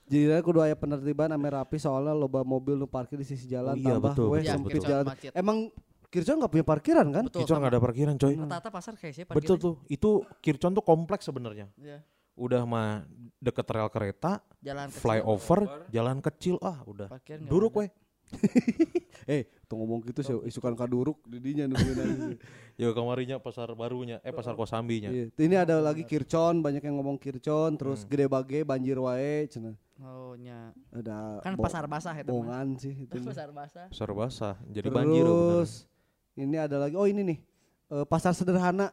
Jadi lah kudu aya penertiban ame rapi soalnya loba mobil nu parkir di sisi jalan Oh iya, tambah betul, weh betul, sempit betul. jalan. Macet. Emang Kircon nggak punya parkiran kan? Betul. Kircon nggak ada parkiran coy. Rata-rata pasar kayak saya Betul tuh. Itu Kircon tuh kompleks sebenarnya. Iya. Udah mah deket rel kereta, Jalan kecil. flyover, jalan kecil ah udah. Duruk weh. <laughs> Eh, tuh ngomong gitu sih isukan kaduruk didinya nungguin aja. <laughs> Ya kamarinya pasar barunya, eh pasar Kosambinya. Iya. Ini ada lagi Kircon, banyak yang ngomong Kircon, terus Hmm. gede bage banjir wae cenah. Oh nya. Ada Kan pasar basah itu mah. bongan sih itu. Pasar basah. Pasar basah. Jadi banjir ya bener. Terus ini ada lagi oh ini nih eh, pasar sederhana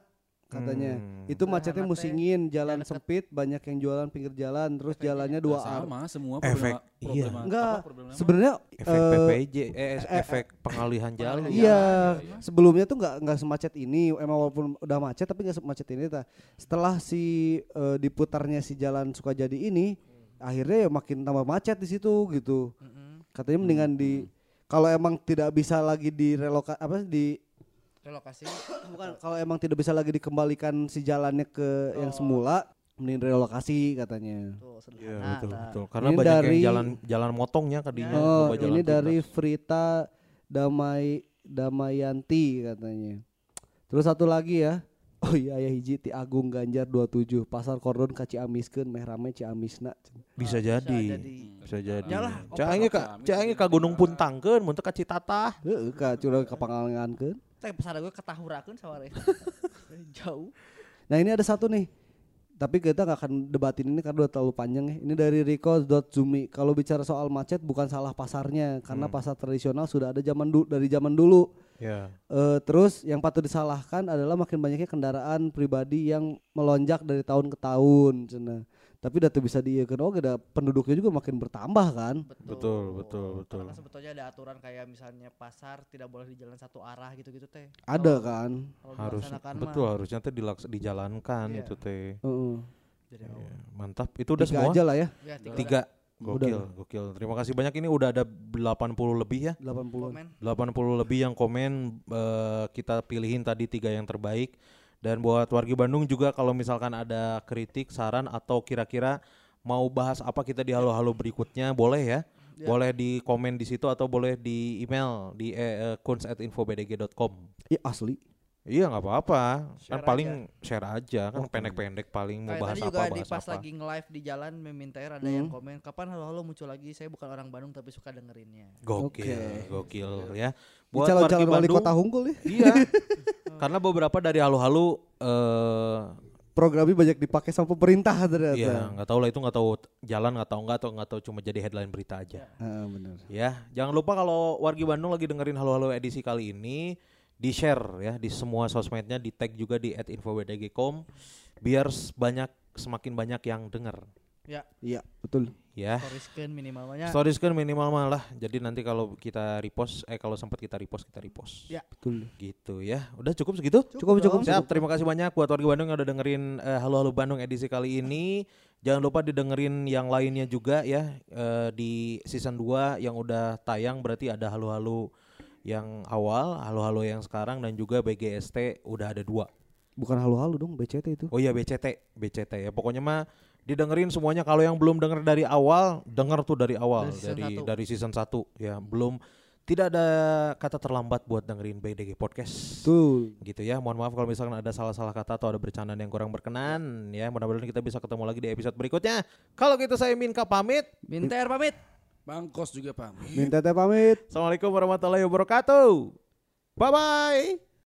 katanya. Hmm. Itu macetnya musingin, jalan sempit, banyak yang jualan pinggir jalan, terus jalannya dua arah. sama semua Efek, problema- iya. problema- Enggak, sebenarnya efek eh, PPJ eh, eh, efek pengalihan jalan pengalihan Iya, iya. sebelumnya tuh nggak nggak semacet ini. Emang walaupun udah macet tapi nggak semacet ini. Ta. Setelah si eh, diputarnya si jalan Sukajadi ini, akhirnya ya makin tambah macet di situ gitu. Mm-mm. Katanya mendingan di kalau emang tidak bisa lagi direlokasi apa di Relokasi. bukan kalau emang tidak bisa lagi dikembalikan si jalannya ke yang Oh. semula, mending relokasi katanya. Tuh Iya sederhana. betul betul. Karena Ini banyak dari- yang jalan jalan motongnya tadinya. Oh, jalan ini dari pintas. Frita Damai Damayanti katanya. Terus satu lagi ya. <laughs> Oh iya aya hiji ti Agung Ganjar 27 pasar kordon ka Ciamiskeun meh rame Ciamisna. bisa Ah, jadi. jadi. Bisa jadi. Yalah, Caange ka caange ka Gunung Puntangkeun mun teu ka Citatah. Heeh ka curang ka pangalengankeun. Teh pasar gue ketahurakeun saware. <laughs> Jauh. Nah, ini ada satu nih. Tapi kita nggak akan debatin ini karena udah terlalu panjang ya. Ini dari Rico.zumi. Kalau bicara soal macet bukan salah pasarnya karena Hmm. pasar tradisional sudah ada zaman dulu dari zaman dulu. Ya. Eh, terus yang patut disalahkan adalah makin banyaknya kendaraan pribadi yang melonjak dari tahun ke tahun cenah. Tapi udah tuh bisa diieukeun oge da penduduknya juga makin bertambah kan. Betul, betul, betul. Karena sebetulnya ada aturan kayak misalnya pasar tidak boleh di jalan satu arah gitu-gitu teh. Ada Kalau- kan. kalau Harus betul mah harusnya tuh dilaks- dijalankan Iya. itu teh. Heeh. jadi Iya, Mantap. Itu udah Tiga semua? aja lah ya. Ya, tiga. Tiga. Udah. Gokil, gokil. Terima kasih banyak ini udah ada 80 lebih ya. 80. Komen. 80 lebih yang komen eh, kita pilihin tadi tiga yang terbaik dan buat wargi Bandung juga kalau misalkan ada kritik saran atau kira-kira mau bahas apa kita di halo-halo berikutnya boleh ya Ya. boleh di komen di situ atau boleh di email di eh, kunz@infobdg.com Iya asli. iya nggak apa-apa kan paling share aja kan Oh, pendek-pendek paling mau Kayak bahas tadi apa juga di bahas pas apa lagi nge-live di jalan meminta ada Hmm. yang komen kapan halo-halo muncul lagi saya bukan orang Bandung tapi suka dengerinnya. gokil Oke. gokil ya Buat buat calon wargi calon wali kota Hunggul ya. iya <laughs> karena beberapa dari halo-halo eh Programnya banyak dipakai sama pemerintah ternyata. Iya, nggak tahu lah itu nggak tahu jalan nggak tahu nggak atau nggak tahu cuma jadi headline berita aja. Heeh, benar. Ya, jangan lupa kalau wargi Bandung lagi dengerin halo halo edisi kali ini di share ya di semua sosmednya, di tag juga di @infobdg.com biar banyak semakin banyak yang denger. Ya, Iya, betul. Ya, stories minimal mah nya. stories kan minimal malah. Jadi nanti kalau kita repost, eh kalau sempat kita repost kita repost. Ya. Betul. Gitu ya. Udah cukup segitu? Cukup cukup. Siap, terima kasih banyak buat warga Bandung yang udah dengerin eh, Halo Halo Bandung edisi kali ini. Jangan lupa didengerin yang lainnya juga ya eh, di season 2 yang udah tayang berarti ada Halo Halo yang awal, halo-halo yang sekarang dan juga BGST udah ada dua. Bukan halu-halu dong BCT itu. Oh iya BCT, BCT ya. Pokoknya mah didengerin semuanya kalau yang belum denger dari awal, denger tuh dari awal Dari season dari satu. dari season 1 ya. Belum tidak ada kata terlambat buat dengerin BDG podcast. Tuh. Gitu ya. Mohon maaf kalau misalkan ada salah-salah kata atau ada bercandaan yang kurang berkenan ya. Mudah-mudahan kita bisa ketemu lagi di episode berikutnya. Kalau gitu saya Minka pamit. Minter pamit. Bangkos juga pamit. Minta teh pamit. Assalamualaikum warahmatullahi wabarakatuh. Bye bye.